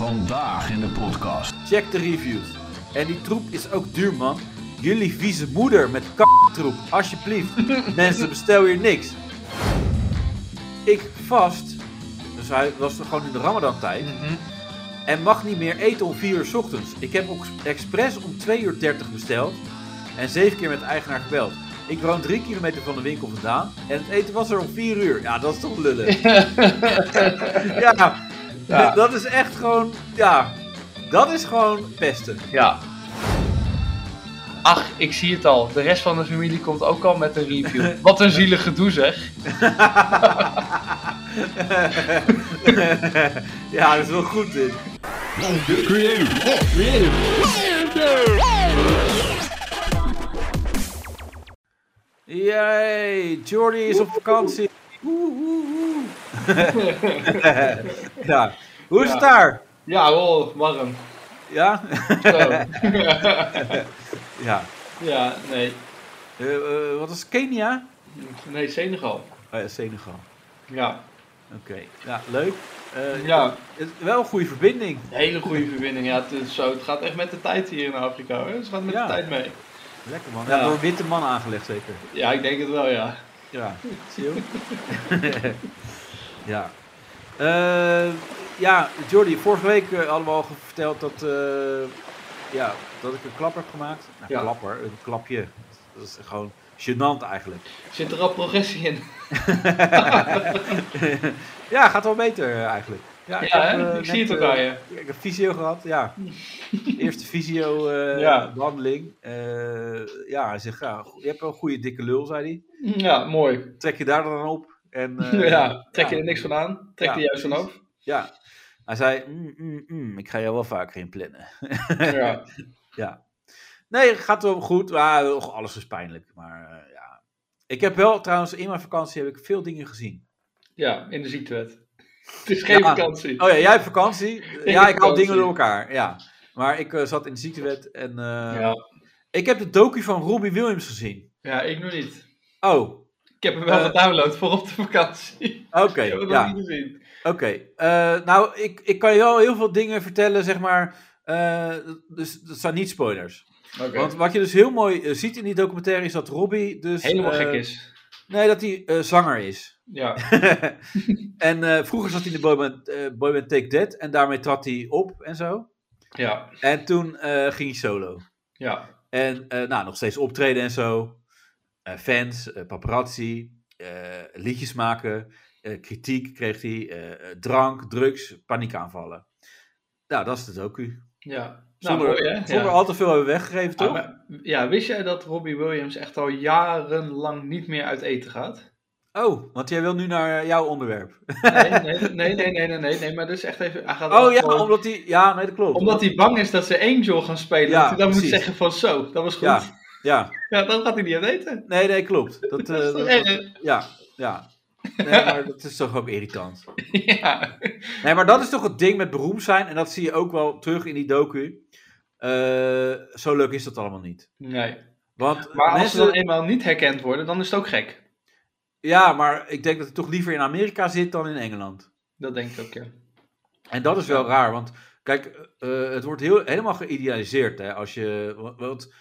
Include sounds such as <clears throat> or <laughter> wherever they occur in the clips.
Vandaag in de podcast. Check de reviews. En die troep is ook duur, man. Jullie vieze moeder met troep, alsjeblieft. <laughs> Mensen, bestel hier niks. Ik vast, dus hij was er gewoon in de Ramadan-tijd. En mag niet meer eten om 4 uur 's ochtends. Ik heb ook expres om 2 uur 30 besteld. En 7 keer met de eigenaar gebeld. Ik woon 3 kilometer van de winkel vandaan. En het eten was er om 4 uur. Ja, dat is toch lullen. <laughs> ja, Ja. dat is echt gewoon. Ja, dat is gewoon pesten. Ja. Ach, ik zie het al. De rest van de familie komt ook al met een review. <laughs> Wat een zielig gedoe zeg. <laughs> ja, dat is wel goed dit. Jee, Jordy is op vakantie. <laughs> Ja. Hoe is het daar? Ja, oh, warm. Ja? <laughs> Ja. ja, nee. Eh, eh, wat is Kenia? Nee, Senegal. Oh ja, Senegal. Ja. Oké, ja, leuk. Eh, Ja. het is wel een goede verbinding. Hele goede verbinding. Ja, het, is zo, het gaat echt met de tijd hier in Afrika hoor. Het gaat met Ja. de tijd mee. Lekker man. Ja. Ja, door witte man aangelegd zeker. Ja, ik denk het wel, ja. Ja, zie je ook? <laughs> ja. Eh, ja, Jordi, vorige week eh, hadden we al verteld dat, eh, ja, dat ik een klap heb gemaakt. Nou, Ja. klapper, een klapje. Dat is gewoon gênant eigenlijk. Zit er al progressie in? <laughs> ja, gaat wel beter eigenlijk. Ja, heb, eh, ik zie het ook eh, aan je. Ik heb fysio gehad, ja. <laughs> Eerste fysio eh, Ja. behandeling. Eh, ja, hij zegt, ja, je hebt wel een goede dikke lul, zei hij. Ja, mooi. Trek je daar dan op. En, <laughs> eh, ja, trek je er niks van aan? Trek Ja, er juist van af? Ja. Hij zei, mm, mm, mm, ik ga jou wel vaker inplannen. <laughs> Ja. ja. Nee, gaat wel goed. Maar och, alles is pijnlijk. Maar eh, ja. Ik heb wel, trouwens, in mijn vakantie heb ik veel dingen gezien. ja, in de ziektewet. <laughs> Het is geen Ja. vakantie. Oh ja, jij hebt vakantie? <laughs> ja, ik haal dingen door elkaar. Ja. Maar ik eh, zat in de ziektewet en eh, Ja. ik heb de docu van Robbie Williams gezien. ja, ik nog niet. Oh, Ik heb hem wel Eh, gedownload voor op de vakantie. oké. <laughs> ik heb nog niet gezien. Oké, nou, ik, ik kan je wel heel veel dingen vertellen, zeg maar. dus dat zijn niet spoilers. Oké. Want wat je dus heel mooi ziet in die documentaire is dat Robbie dus... Helemaal gek is. Nee, dat hij eh, zanger is. Ja. <laughs> en eh, vroeger zat hij in de boyband, eh boyband Take That en daarmee trad hij op en zo. Ja. En toen ging hij solo. Ja. En nou, nog steeds optreden en zo. Fans, paparazzi, liedjes maken, kritiek kreeg hij, drank, drugs, paniekaanvallen. Nou, dat is het ook u. Nou, Zonder, mooi, zonder ja. al te veel hebben weggegeven, Ja, toch? maar- ja, wist jij dat Robbie Williams echt al jarenlang niet meer uit eten gaat? Oh, want jij wil nu naar jouw onderwerp. Nee, <laughs> nee, nee, nee, nee, nee, maar dus echt even... Hij gaat Oh ja, gewoon- omdat hij... Ja, nee, dat klopt. omdat hij bang is dat ze Angel gaan spelen. Ja, dat hij dan moet zeggen van zo, dat was goed. Ja, <laughs> Ja, ja. dan gaat hij niet uit eten. Nee, nee, klopt. <laughs> Dat, Dat is eh, toch dat- ja, ja. Nee, maar dat is toch ook irritant. ja. Nee, maar dat is toch het ding met beroemd zijn. En dat zie je ook wel terug in die docu. Eh, zo leuk is dat allemaal niet. Nee. Want Maar als mensen... ze dan eenmaal niet herkend worden, dan is het ook gek. Ja, maar ik denk dat hij toch liever in Amerika zit dan in Engeland. Dat denk ik ook, ja. En dat is wel raar, want kijk, eh, het wordt heel, helemaal geïdealiseerd. Hè, als je, wa- want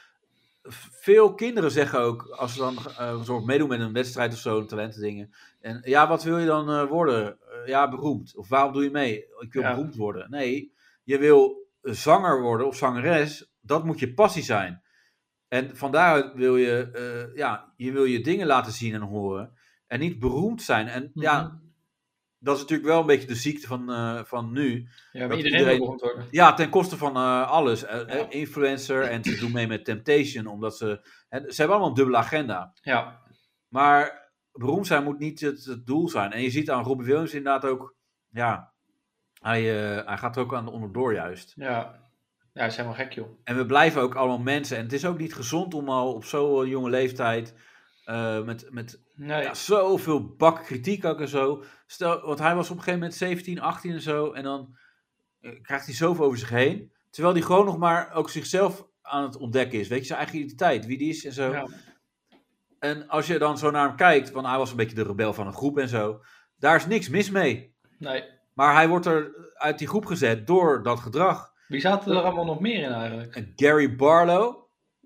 veel kinderen zeggen ook, als ze dan soort meedoen met een wedstrijd of zo, talentendingen. En ja, wat wil je dan worden? Ja, beroemd. Of waarom doe je mee? Ik wil Ja. beroemd worden. Nee, je wil zanger worden of zangeres. Dat moet je passie zijn. En van daaruit wil je, eh, ja, je wil je dingen laten zien en horen. En niet beroemd zijn. En ja, Mhm. dat is natuurlijk wel een beetje de ziekte van, eh, van nu. Ja, dat iedereen, iedereen- beroemd worden. Ja, ten koste van eh, alles. Ja. influencer en ze doen mee met Temptation, omdat ze... ze hebben allemaal een dubbele agenda. Ja. Maar beroemd zijn moet niet het, het doel zijn. En je ziet aan Robbie Williams inderdaad ook... Ja, hij, eh, hij gaat er ook aan de onderdoor juist. Ja. Ja, hij is helemaal gek, joh. En we blijven ook allemaal mensen. En het is ook niet gezond om al op zo'n jonge leeftijd... eh, met, met Nee. ja, zoveel bak kritiek ook en zo. Stel, want hij was op een gegeven moment 17, 18 en zo. En dan eh, krijgt hij zoveel over zich heen. Terwijl hij gewoon nog maar ook zichzelf aan het ontdekken is. Weet je, zijn eigen identiteit, wie die is en zo. Ja. En als je dan zo naar hem kijkt, want hij was een beetje de rebel van een groep en zo. Daar is niks mis mee. Nee. Maar hij wordt er uit die groep gezet door dat gedrag. Wie zaten er allemaal nog meer in eigenlijk? En Gary Barlow,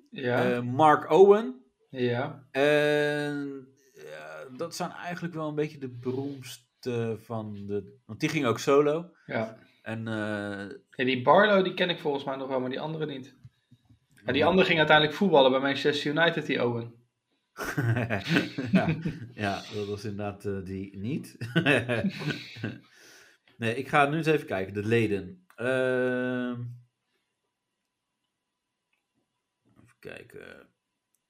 Ja. eh, Mark Owen. ja. En ja, dat zijn eigenlijk wel een beetje de beroemdste van de. Want die ging ook solo. ja. En eh, Ja, die Barlow, die ken ik volgens mij nog wel, maar die andere niet. Ja, die andere ging uiteindelijk voetballen bij Manchester United, die Owen. <laughs> ja, ja, dat was inderdaad eh, die niet. <laughs> nee, ik ga nu eens even kijken, de leden. Ehm, even kijken.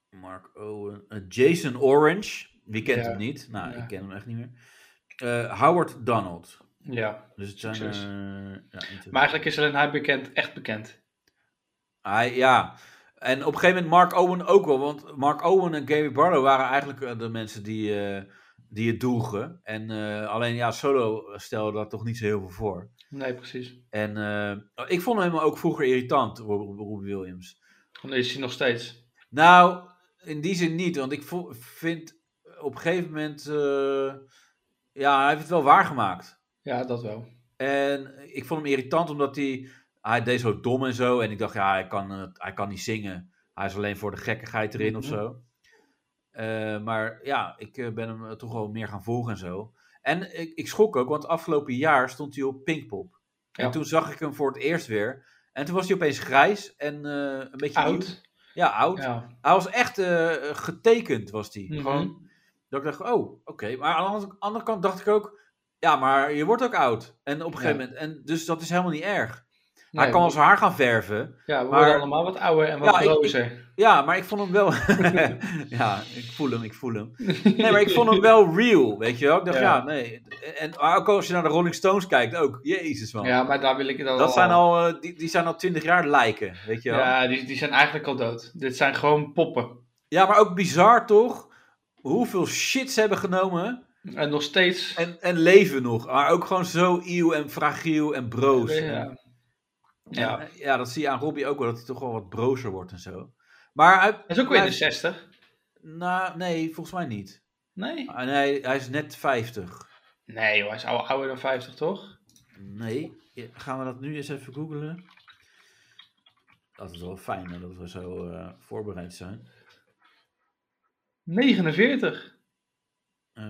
Mark Owen. eh, Jason Orange. Wie kent Ja. hem niet? Nou, Ja. ik ken hem echt niet meer. Eh, Howard Donald. Ja. Dus het zijn. Eh, ja, Maar eigenlijk is alleen hij bekend, echt bekend. Hij, ja. En op een gegeven moment Mark Owen ook wel. Want Mark Owen en Gary Barlow waren eigenlijk de mensen die, die het droegen. En eh, alleen ja, solo stelde dat toch niet zo heel veel voor. Nee, precies. En eh, ik vond hem ook vroeger irritant, Rob- Robbie Williams. Dan is hij nog steeds. Nou, in die zin niet. Want ik vind op een gegeven moment... eh, ja, hij heeft het wel waargemaakt. Ja, dat wel. En ik vond hem irritant omdat hij, hij deed zo dom en zo. En ik dacht, ja, hij kan, hij kan niet zingen. Hij is alleen voor de gekkigheid erin of Mhm. zo. Eh, maar ja, ik eh, ben hem eh, toch wel meer gaan volgen en zo. En ik, ik schrok ook, want afgelopen jaar stond hij op Pinkpop. En Ja. toen zag ik hem voor het eerst weer. En toen was hij opeens grijs en een beetje nieuw. Oud. Ja, oud. Ja. Hij was echt getekend, was hij. Mhm. Gewoon, dat ik dacht, oh, oké. Maar aan de andere- andere kant dacht ik ook, ja, maar je wordt ook oud. En op een gegeven Ja. moment, en dus dat is helemaal niet erg. Hij kan zijn haar gaan verven. Ja, we maar- worden allemaal wat ouder en wat Ja, ik- ik-. Ja, maar ik vond hem wel... <laughs> ja, ik voel hem, ik voel hem. Nee, maar ik vond hem wel real, weet je wel. Ik dacht, ja, Ja. nee. En ook als je naar de Rolling Stones kijkt, ook. Jezus, man. Ja, maar daar wil ik het al... dat zijn al, eh, die, die zijn al twintig jaar lijken, weet je wel. Ja, die, die zijn eigenlijk al dood. Dit zijn gewoon poppen. Ja, maar ook bizar toch? Hoeveel shit ze hebben genomen. En nog steeds... En, en leven nog. Maar ook gewoon zo eeuw en fragiel en broos. Ja. Ja. ja, dat zie je aan Robbie ook wel, dat hij toch wel wat brozer wordt en zo. Maar hij, Hij is ook weer in de 60. Nou, nee, volgens mij niet. Nee? Ah, Nee, hij is net 50. Nee joh, hij is al ouder dan 50 toch? Nee, Ja, gaan we dat nu eens even googlen? Dat is wel fijn hè, dat we zo eh, voorbereid zijn. 49. Eh,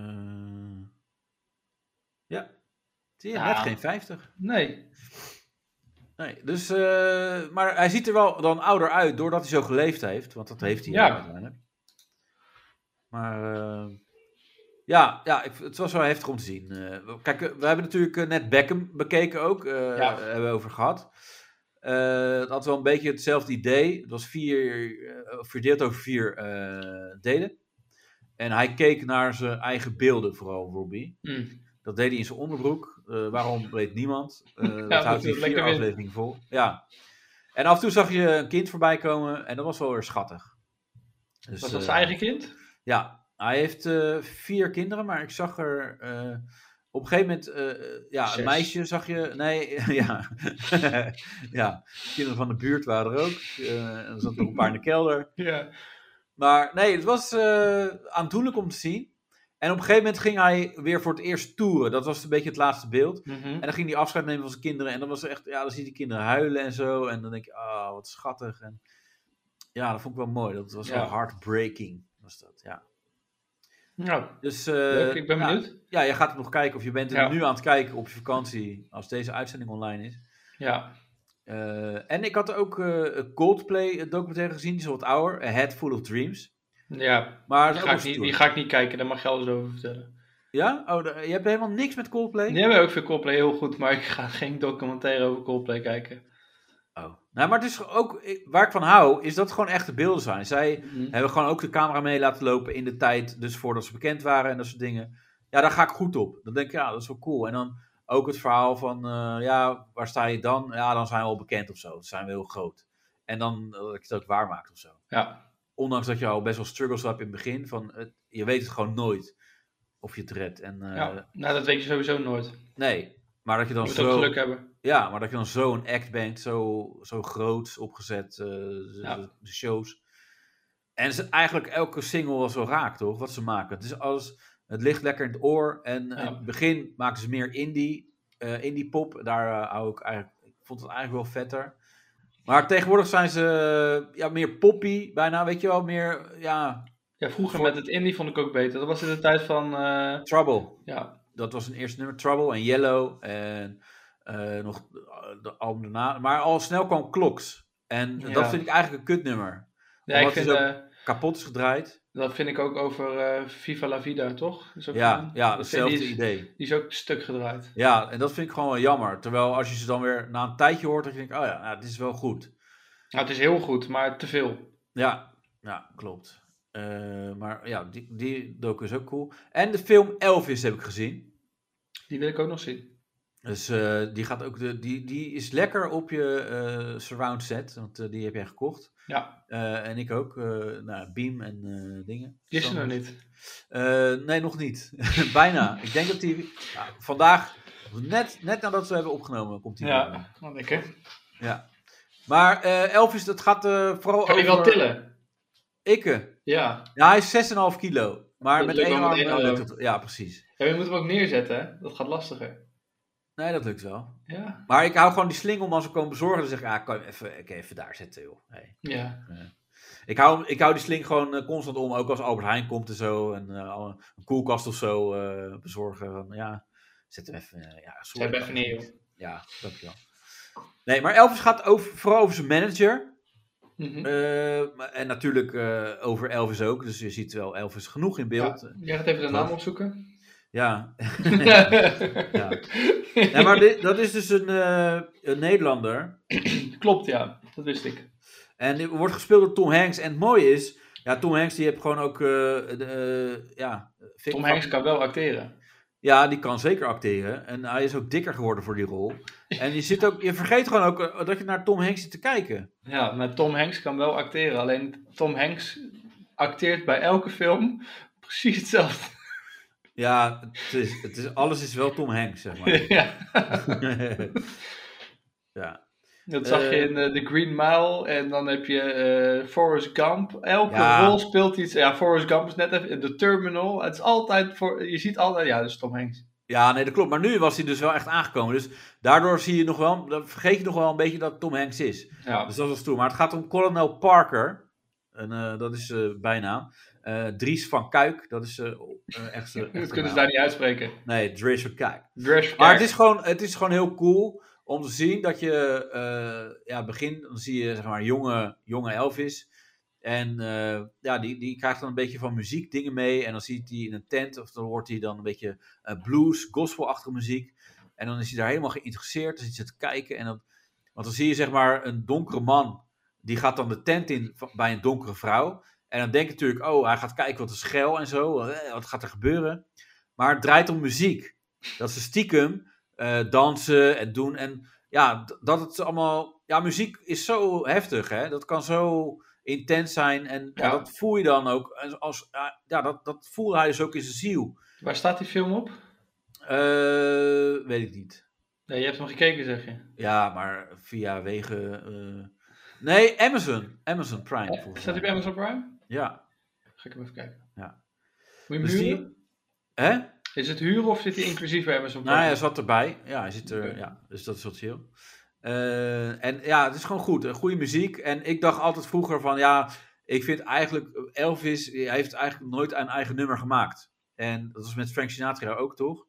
ja, zie je, Nou. net geen 50. Nee. Nee, dus, eh, maar hij ziet er wel dan ouder uit doordat hij zo geleefd heeft. Want dat heeft hij Ja. uiteindelijk. Maar eh, ja, ja ik, het was wel heftig om te zien. Eh, kijk, we hebben natuurlijk net Beckham bekeken ook. Ja. Hebben we over gehad. Eh, het had wel een beetje hetzelfde idee. Het was vier, verdeeld over vier delen. En hij keek naar zijn eigen beelden, vooral Robbie. Hm. Dat deed hij in zijn onderbroek. Eh, waarom weet niemand. Eh, <laughs> dat dat houdt hij vier afleveringen vol. Ja. En af en toe zag je een kind voorbij komen en dat was wel weer schattig. Dus, Was dat eh, zijn eigen kind? Ja, hij heeft vier kinderen, maar ik zag er op een gegeven moment, ja, Zes. een meisje zag je, nee, <laughs> ja, <laughs> ja, kinderen van de buurt waren er ook. Eh, er zat nog een paar in de kelder. Ja. Maar nee, het was eh, aandoenlijk om te zien. En op een gegeven moment ging hij weer voor het eerst toeren. Dat was een beetje het laatste beeld. Mhm. En dan ging hij afscheid nemen van zijn kinderen. En dan was er echt, ja, dan zie je die kinderen huilen en zo. En dan denk je, ah, wat schattig. En ja, dat vond ik wel mooi. Dat was Ja. wel heartbreaking, was dat, ja. Nou, Dus, eh, leuk, ik ben nou, benieuwd. ja, je gaat het nog kijken. Of je bent er Ja. nu aan het kijken op je vakantie. Als deze uitzending online is. Ja. Eh, en ik had ook een Coldplay documentaire gezien. Die is wat ouder. A Head Full of Dreams. Ja, Maar die ga, ik niet, die ga ik niet kijken, daar mag je alles over vertellen. Ja? Oh, je hebt helemaal niks met Coldplay? Die hebben ook veel Coldplay heel goed, maar <laughs> ik ga geen documentaire over Coldplay kijken. Oh. Nou, maar het is ook, ik- waar ik van hou, is dat het gewoon echte beelden zijn. Zij Mhm. hebben gewoon ook de camera mee laten lopen in de tijd, dus voordat ze bekend waren en dat soort dingen. Ja, daar ga ik goed op. Dan denk ik, ja, dat is wel cool. En dan ook het verhaal van, eh, ja, waar sta je dan? Ja, dan zijn we al bekend of zo. Dan zijn we heel groot. En dan eh, dat je het ook waarmaakt of zo. Ja, Ondanks dat je al best wel struggles hebt in het begin, van, het- je weet het gewoon nooit of je het redt. En, eh, ja. Nou, dat weet je sowieso nooit. Nee, maar dat je dan zo... geluk hebben. Ja, maar dat je dan zo'n act bent, zo, zo groot opgezet, eh, de, Ja. de shows. En ze, eigenlijk elke single was wel raak, toch? Wat ze maken. Het, is alles, het ligt lekker in het oor. En Ja. in het begin maken ze meer indie. eh, indie pop. Daar hou ik eigenlijk, ik vond het eigenlijk wel vetter. Maar tegenwoordig zijn ze eh, ja, meer poppy, bijna, weet je wel, meer, ja, Ja, vroeger Voor- met het indie vond ik ook beter. Dat was in de tijd van, eh, Trouble. ja, Dat was een eerste nummer, Trouble en Yellow en eh, nog de- album daarna. Maar al snel kwam Clocks. En Ja. dat vind ik eigenlijk een kutnummer. ja ik vind, ook Kapot is gedraaid. dat vind ik ook over eh, Viva la Vida, toch? Is ook Ja, een- ja, hetzelfde die is, idee. Die is ook stuk gedraaid. Ja, en dat vind ik gewoon wel jammer. Terwijl als je ze dan weer na een tijdje hoort, dat je denkt, oh ja, nou, dit is wel goed. Nou, het is heel goed, maar te veel. Ja, ja klopt. Eh, maar ja, die, die docu is ook cool. En de film Elvis heb ik gezien. Die wil ik ook nog zien. Dus eh, die, gaat ook de, die, die is lekker op je eh, surround set, want eh, die heb jij gekocht. Ja, en ik ook. nou, Beam en dingen. die is er nog niet. Nee, nog niet. <laughs> Bijna. Ik denk dat die vandaag, net, net nadat we hebben opgenomen, komt die. Ja, wat lekker. ja. Maar Elvis, dat gaat vooral Kan je wel tillen? Ikke. Ja. Ja, hij is 6,5 kilo. Maar Dat met één arm met één lukt arm. het. Ja, precies. ja. Je moet hem ook neerzetten, hè? Dat gaat lastiger. Nee, dat lukt wel. Ja. Maar ik hou gewoon die sling om als we komen bezorgen. Dan zeg ik, ja, kan je even, ik even daar zetten, joh. Nee. Ja. Ik hou, ik hou die sling gewoon eh, constant om, ook als Albert Heijn komt en zo. En eh, een koelkast of zo eh, bezorgen. Ja, zet hem even. eh, ja, sorry. Zet hem even neer, joh. Ja, dankjewel. Nee, maar Elvis gaat over, vooral over zijn manager. Mhm. Eh, en natuurlijk eh, over Elvis ook. Dus je ziet wel Elvis genoeg in beeld. Ja. Jij gaat even de naam opzoeken. Ja. <laughs> ja. ja. Maar dit, dat is dus een, eh, een Nederlander. Klopt, ja. Dat wist ik. En die wordt gespeeld door Tom Hanks. En het mooie is, ja, Tom Hanks die heeft gewoon ook, eh, de, eh, ja... Tom Hanks kan wel acteren. Ja, die kan zeker acteren. En hij is ook dikker geworden voor die rol. En je, zit ook, je vergeet gewoon ook dat je naar Tom Hanks zit te kijken. Ja, maar Tom Hanks kan wel acteren. Alleen Tom Hanks acteert bij elke film precies hetzelfde. Ja, het is, het is, alles is wel Tom Hanks, zeg maar. <laughs> <laughs> ja. ja. Dat zag je Eh. in eh, The Green Mile. En dan heb je eh Forrest Gump. Elke Ja. rol speelt iets. Ja, Forrest Gump is net even in The Terminal. Het is altijd voor. Je ziet altijd. Ja, dat is Tom Hanks. ja, nee, dat klopt. Maar nu was hij dus wel echt aangekomen. Dus daardoor zie je nog wel, dan vergeet je nog wel een beetje dat Tom Hanks is. Ja. Dus dat was stoer. Maar het gaat om Colonel Parker. En, eh, dat is eh bijnaam. Eh, Dries van Kuik, dat is eh, <laughs> echt... Dat kunnen ze daar niet uitspreken. Nee, Dries van Kuik. Maar het is, gewoon, het is gewoon heel cool om te zien dat je, ja, begin, dan zie je zeg maar jonge, jonge Elvis. En ja, die, die krijgt dan een beetje van muziek dingen mee. En dan ziet hij in een tent, of dan hoort hij dan een beetje eh, blues, gospelachtige muziek. En dan is hij daar helemaal geïnteresseerd. Dan zit hij te kijken. En dan, want dan zie je zeg maar een donkere man, die gaat dan de tent in bij een donkere vrouw. En dan denk je natuurlijk, oh, hij gaat kijken wat is schel en zo. eh, Wat gaat er gebeuren? Maar het draait om muziek. Dat ze stiekem eh, dansen en doen. En ja, dat het allemaal. Ja, muziek is zo heftig, hè? Dat kan zo intens zijn. En ja. Ja. dat voel je dan ook. Als, als, ja, dat, dat voelde hij dus ook in zijn ziel. Waar staat die film op? Eh, weet ik niet. Nee, je hebt hem gekeken, zeg je. Ja, maar via wegen. Nee, Amazon. Amazon Prime. volgens Staat hij bij Amazon Prime? Ja. Ga ik hem even kijken. Ja. Moet je hem Dus huren? die. Hè? Is het huren of zit hij inclusief bij Amazon Prime? Nou, hij zat erbij. Ja, hij zit er. Ja, dus dat is wat chill. Eh, en ja, het is gewoon goed. Een goede muziek. En ik dacht altijd vroeger van ja, ik vind eigenlijk Elvis, hij heeft eigenlijk nooit een eigen nummer gemaakt. En dat was met Frank Sinatra ook toch?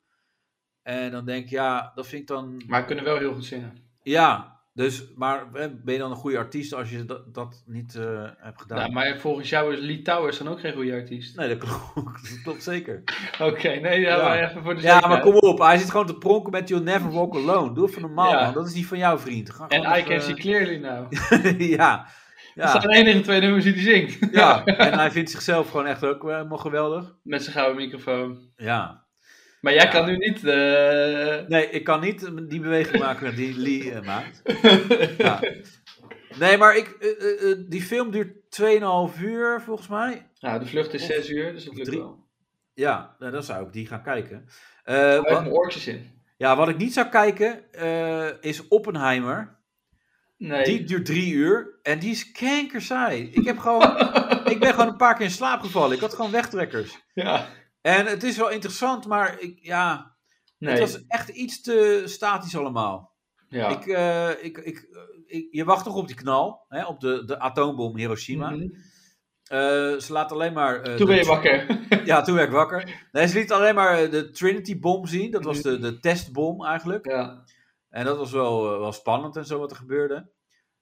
En dan denk ik, ja, dat vind ik dan. Maar kunnen wel heel goed zingen. Ja, dus, maar eh, ben je dan een goede artiest als je dat, dat niet eh, hebt gedaan? Nou, maar volgens jou is Lee Towers dan ook geen goede artiest. Nee, dat klopt, <laughs> dat klopt zeker. <laughs> Oké, nee, ja, Ja. maar even voor de Ja, maar kom op, hij zit gewoon te pronken met You'll Never Walk Alone. Doe even normaal, Ja. man. Dat is niet van jou, vriend. Ga En I Can even- See Clearly Now. <laughs> ja. Dat zijn de enige twee nummers die hij zingt. ja, en hij vindt zichzelf gewoon echt ook eh, helemaal geweldig. Met zijn gouden microfoon. Ja. Maar jij Ja. kan nu niet... eh, Nee, ik kan niet die beweging maken die <laughs> Lee eh, maakt. Ja. Nee, maar ik, eh, die film duurt 2,5 uur volgens mij. Nou, de vlucht is Of- 6 uur, dus dat lukt drie. wel. Ja, nou, dan zou ik die gaan kijken. Heeft wat, mijn oortjes in. ja, wat ik niet zou kijken is Oppenheimer. Nee. Die duurt drie uur en die is kankersaai. Ik, heb gewoon, <laughs> ik ben gewoon een paar keer in slaap gevallen. Ik had gewoon wegtrekkers. Ja. En het is wel interessant, maar ik, ja, Nee. Het was echt iets te statisch allemaal. ja. Ik, eh, ik, ik, ik, je wacht toch op die knal, hè, op de, de atoombom Hiroshima. Mhm. Eh, ze laat alleen maar... eh, Toen ben je wakker. <laughs> Ja, toen werd ik wakker. Nee, ze liet alleen maar de Trinity-bom zien. Dat was Mhm. de, de testbom eigenlijk. ja. En dat was wel, wel spannend en zo wat er gebeurde.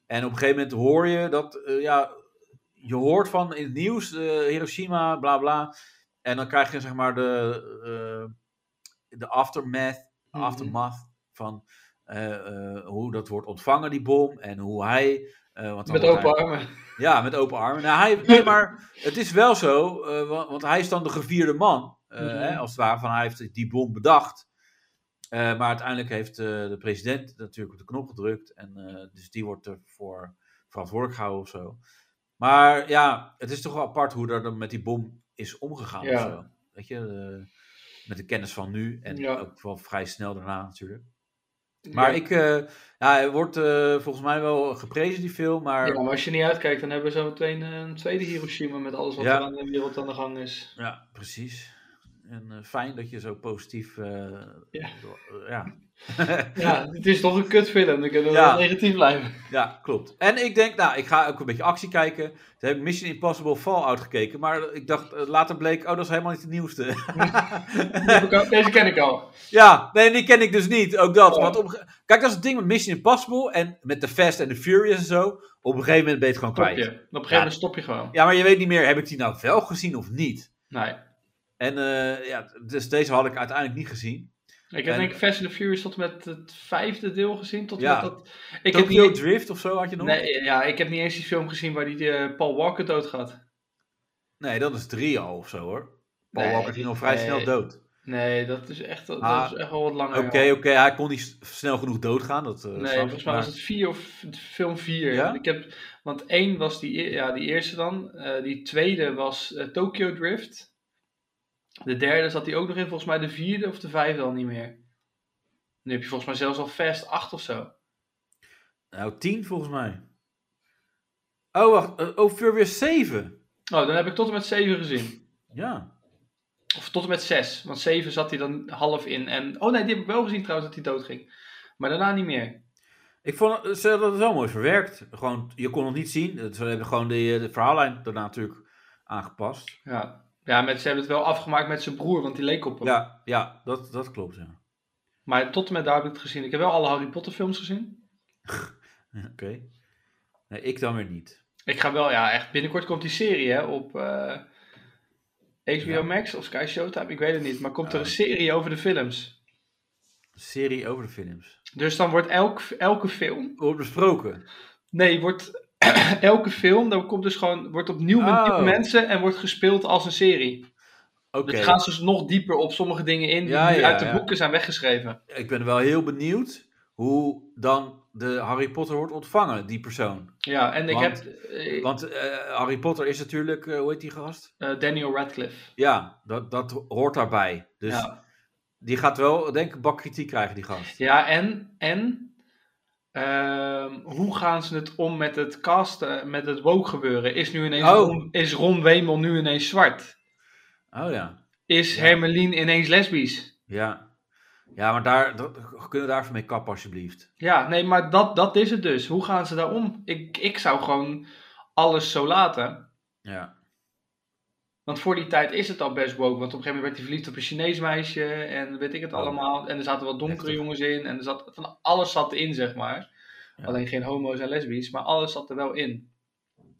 En op een gegeven moment hoor je dat, ja, je hoort van in het nieuws, Hiroshima, bla bla. En dan krijg je zeg maar de, eh, de aftermath, Mhm. aftermath van eh, eh, hoe dat wordt ontvangen, die bom. En hoe hij... want Met hij- open armen. ja, met open armen. Nou, hij, nee, <laughs> maar het is wel zo, wa- want hij is dan de gevierde man. Mhm. hè, als het ware, van hij heeft die bom bedacht. Maar uiteindelijk heeft de president natuurlijk op de knop gedrukt. En dus die wordt ervoor verantwoordelijk gehouden of zo. Maar ja, het is toch wel apart hoe er dan met die bom is omgegaan Ja. of zo. Weet je, eh, met de kennis van nu. En Ja. ook wel vrij snel daarna natuurlijk. Maar ja. ik, eh, ja, hij wordt eh, volgens mij wel geprezen die film. Maar Ja, maar als je niet uitkijkt, dan hebben we zo meteen een tweede Hiroshima met alles wat er aan de wereld aan de gang is. Ja, precies. En eh, fijn dat je zo positief. eh, Ja. eh, ja. <laughs> <laughs> Ja, het is toch een kutfilm, dan kunnen we Ja. wel negatief blijven. ja, klopt. En ik denk, nou, ik ga ook een beetje actie kijken. Toen heb ik Mission Impossible Fallout gekeken. Maar ik dacht, later bleek, oh, dat is helemaal niet de nieuwste. <laughs> Deze ken ik al. ja, nee, die ken ik dus niet. Ook dat. Oh. Want op, kijk, dat is het ding met Mission Impossible. En met de Fast en de Furious en zo. Op een gegeven moment ben je het gewoon Stop kwijt. je. Op een gegeven moment stop je gewoon. Ja, maar je weet niet meer, heb ik die nou wel gezien of niet? Nee. En eh, ja, dus deze had ik uiteindelijk niet gezien. Ik heb En- denk ik Fast and the Furious tot met het vijfde deel gezien. Tot Ja. met dat... Ik heb Tokyo niet... Drift of zo had je nog? Nee, ja, ik heb niet eens die film gezien waar die eh, Paul Walker doodgaat. Nee, dat is drie al of zo hoor. Paul Nee, Walker ging al vrij nee. snel dood. Nee, dat is echt, dat Ah, is echt wel wat langer. Oké, oké, hij kon niet snel genoeg doodgaan. Dat, eh, Nee, snap volgens mij maar- was het vier of film vier. Ja? Ik heb, want één was die, e- ja, die eerste dan. Die tweede was Tokyo Drift. De derde zat die ook nog in. Volgens mij de vierde of de vijfde al niet meer. Nu heb je volgens mij zelfs al Fast 8 of zo. Nou, tien volgens mij. Oh, wacht. eh, Oh, Furious 7. Oh, dan heb ik tot en met 7 gezien. Ja. Of tot en met 6. Want 7 zat hij dan half in. En, oh nee, die heb ik wel gezien trouwens dat hij dood ging. Maar daarna niet meer. Ik vond het, ze hadden het wel mooi verwerkt. Gewoon, je kon het niet zien. Ze hebben gewoon de, de verhaallijn daarna natuurlijk aangepast. Ja, ja met, ze hebben het wel afgemaakt met zijn broer, want die leek op hem. Ja, ja dat, dat klopt, ja. Maar tot en met daar heb ik het gezien. Ik heb wel alle Harry Potter films gezien. <laughs> Oké. Nee, ik dan weer niet. Ik ga wel, ja, echt. Binnenkort komt die serie hè, op eh, HBO Ja. Max of Sky Showtime, ik weet het niet. Maar komt er een serie over de films. Een serie over de films. Dus dan wordt elk, elke film. Wordt besproken. Nee, wordt <clears throat> elke film. Dan komt dus gewoon. Wordt opnieuw met Oh. nieuwe mensen en wordt gespeeld als een serie. Oké. Dus gaan ze dus nog dieper op sommige dingen in die Ja, nu ja, uit de ja. boeken zijn weggeschreven. Ik ben wel heel benieuwd hoe dan de Harry Potter wordt ontvangen, die persoon. Ja, en ik Want- heb eh, Want eh, Harry Potter is natuurlijk, eh, hoe heet die gast? Daniel Radcliffe. Ja, dat, dat hoort daarbij. Dus Ja. die gaat wel, denk ik, een bak kritiek krijgen, die gast. Ja, en, en ehm, hoe gaan ze het om met het casten, met het woke gebeuren? Is, nu ineens Oh. Ron, is Ron Wemel nu ineens zwart? Oh ja. Is Ja. Hermelien ineens lesbisch? Ja. Ja, maar daar, dat, kunnen we daar even mee kappen, alsjeblieft. Ja, nee, maar dat, dat is het dus. Hoe gaan ze daar om? Ik, ik zou gewoon alles zo laten. Ja. Want voor die tijd is het al best woke. Want op een gegeven moment werd hij verliefd op een Chinees meisje. En weet ik het Oh. allemaal. En er zaten wat donkere jongens in. En er zat, van alles zat erin, zeg maar. Ja. Alleen geen homo's en lesbisch. Maar alles zat er wel in.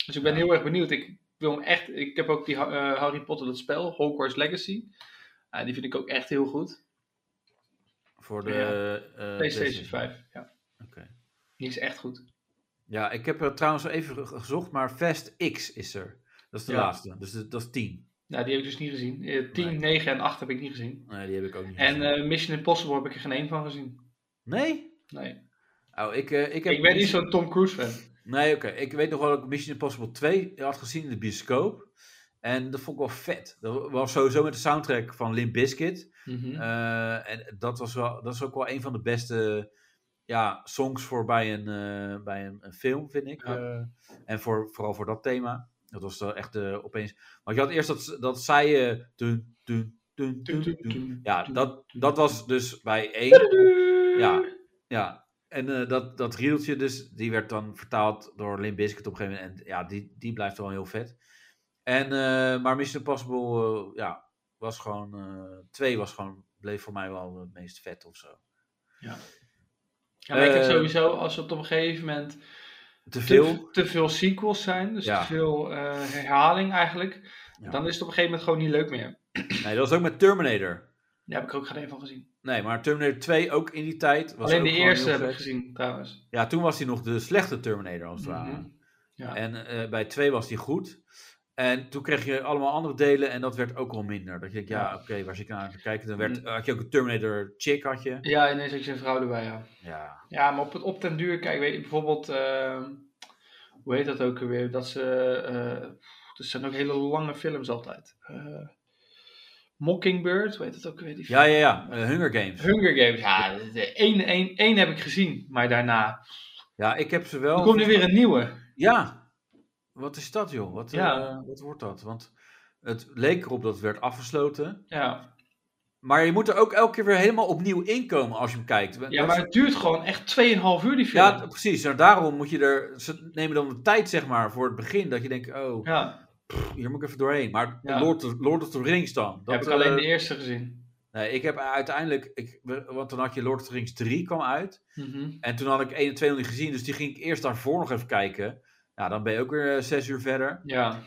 Dus ik ben Ja. heel erg benieuwd. Ik wil hem echt... Ik heb ook die eh, Harry Potter, dat spel. Hogwarts Legacy. Die vind ik ook echt heel goed. Voor de eh, PlayStation 5. Ja, Oké. die is echt goed. Ja, ik heb er trouwens even ge- gezocht, maar Fast X is er. Dat is de Ja. laatste. Dus dat is 10. Nou, die heb ik dus niet gezien. Eh, 10, Nee. 9 en 8 heb ik niet gezien. Nee, die heb ik ook niet En gezien. eh, Mission Impossible heb ik er geen één van gezien. nee? Nee. Oh, ik, eh, ik heb Ik ben niet zo'n Tom Cruise fan. Nee, oké. Ik weet nog wel dat ik Mission Impossible 2 had gezien in de bioscoop. En dat vond ik wel vet. Dat was sowieso met de soundtrack van Limp Bizkit. Mhm. En dat, was wel, dat is ook wel een van de beste ja, songs voor bij een, bij een, een film, vind ik. Ja. En voor, vooral voor dat thema. Dat was wel echt eh, opeens... Want je had eerst dat, dat zij... dun, Ja, dat, dat was dus bij één. Ja, ja. En eh, dat, dat riedeltje dus, die werd dan vertaald door Limp Bizkit op een gegeven moment. En ja, die, die blijft wel heel vet. En, eh, maar Mission Impossible, eh, ja, was gewoon... twee was gewoon, bleef voor mij wel het meest vet of zo. Ja, maar ik heb sowieso, als op een gegeven moment Te veel? te veel sequels zijn, dus Ja. te veel eh, herhaling eigenlijk, Ja. dan is het op een gegeven moment gewoon niet leuk meer. Nee, dat was ook met Terminator. Daar heb ik ook geen een van gezien. Nee, maar Terminator 2 ook in die tijd. Was Alleen de eerste heb ik gezien trouwens. Ja, toen was hij nog de slechte Terminator als het ware. Mhm. Ja. En eh, bij 2 was hij goed. En toen kreeg je allemaal andere delen en dat werd ook wel minder. Dat je denkt, ja, oké, waar zit ik naar te kijken? Dan werd, Mm. had je ook een Terminator chick, had je. ja, ineens had je een vrouw erbij, ja. Ja, Ja, maar op, het, op den duur, kijk, weet je, bijvoorbeeld, ehm, hoe heet dat ook alweer? Dat ze, eh er zijn ook hele lange films altijd. Eh, Mockingbird, heet dat ook alweer? Die film? ja, ja. ja. Eh, Hunger Games. Hunger Games, ja, één, één heb ik gezien, maar daarna. Ja, ik heb ze wel. Er komt nu weer een nieuwe. Ja. Wat is dat, joh? Wat, Ja. eh, wat wordt dat? Want het leek erop dat het werd afgesloten. Ja, Maar je moet er ook elke keer weer helemaal opnieuw inkomen als je hem kijkt. ja Dat maar het duurt gewoon echt 2,5 uur die film. Ja, precies. En daarom moet je er. Ze nemen dan de tijd, zeg maar, voor het begin. Dat je denkt, oh, ja, hier moet ik even doorheen. Maar Ja. Lord, of, Lord of the Rings dan. Dat, heb ik alleen eh, de eerste gezien. Nee, ik heb uiteindelijk. Ik, want dan had je Lord of the Rings 3 kwam uit. Mhm. En toen had ik 1 en 2 nog niet gezien. Dus die ging ik eerst daarvoor nog even kijken. Ja, dan ben je ook weer eh, zes uur verder. Ja,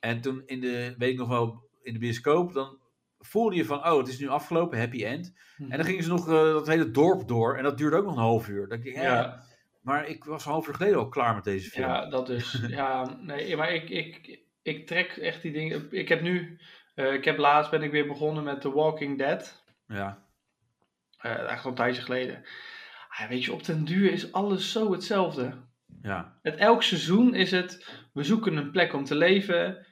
En toen in de, weet ik nog wel, in de bioscoop, dan voelde je van, oh, het is nu afgelopen, happy end. Mhm. En dan gingen ze nog eh, dat hele dorp door. En dat duurde ook nog een half uur. Dan denk ik, ja, ja. maar ik was een half uur geleden al klaar met deze film. Ja, dat dus. <laughs> ja, nee, maar ik, ik, ik trek echt die dingen. Ik heb nu, eh, ik heb laatst ben ik weer begonnen met The Walking Dead. Ja, Eh eigenlijk al een tijdje geleden. Ah, weet je, op den duur is alles zo hetzelfde. Ja, Het, elk seizoen is het, we zoeken een plek om te leven.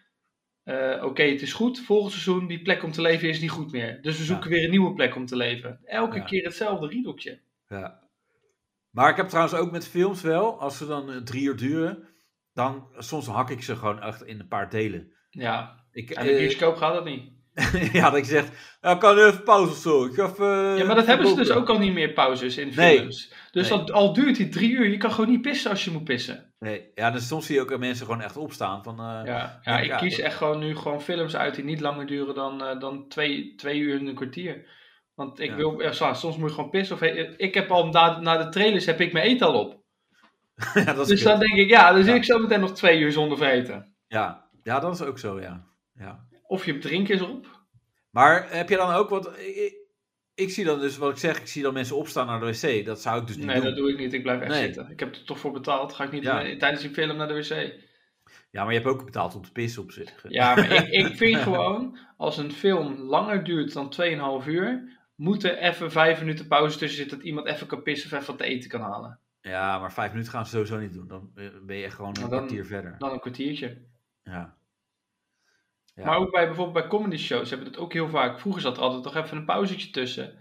Eh, Oké, het is goed. Volgend seizoen, die plek om te leven is niet goed meer. Dus we zoeken weer een nieuwe plek om te leven. Elke Ja. keer hetzelfde riedeltje. ja. Maar ik heb trouwens ook met films wel, als ze dan eh, drie uur duren, dan soms hak ik ze gewoon echt in een paar delen. Ja, Ik, en de eh, bioscoop gaat dat niet. <laughs> ja, dat ik zeg, ja, kan even pauze of zo. Ik ga even, Ja, maar dat hebben ze dus ook al niet meer pauzes in Nee. Dus Nee. dat, al duurt die drie uur, je kan gewoon niet pissen als je moet pissen. Nee, ja, dus soms zie je ook mensen gewoon echt opstaan van... eh, Ja, ja ik ja, kies dat- echt gewoon nu gewoon films uit die niet langer duren dan, eh, dan twee, twee uur en een kwartier. Want ik Ja. wil, ja, soms moet je gewoon pissen. Of, eh, ik heb al na, na de trailers heb ik mijn eten al op. <laughs> ja, dat is Dus dan denk ik, ja, dan zit ik zo meteen nog twee uur zonder vreten. ja. ja, dat is ook zo, ja. ja. Of je drinken is op. Maar heb je dan ook wat... Ik, zie dan dus, wat ik zeg, ik zie dan mensen opstaan naar de wc. Dat zou ik dus niet Nee, doen. dat doe ik niet. Ik blijf echt Nee. zitten. Ik heb er toch voor betaald. Ga ik niet Ja. tijdens die film naar de wc. Ja, maar je hebt ook betaald om te pissen op zich. Ja, maar ik, ik <laughs> vind gewoon, als een film langer duurt dan 2,5 uur, moet er even vijf minuten pauze tussen zitten dat iemand even kan pissen of even wat te eten kan halen. Ja, maar vijf minuten gaan ze sowieso niet doen. Dan eh, ben je echt gewoon een dan- kwartier verder. Dan een kwartiertje. Ja. Ja. Maar ook bij bijvoorbeeld bij comedy shows hebben we dat ook heel vaak. Vroeger zat er altijd toch even een pauzetje tussen.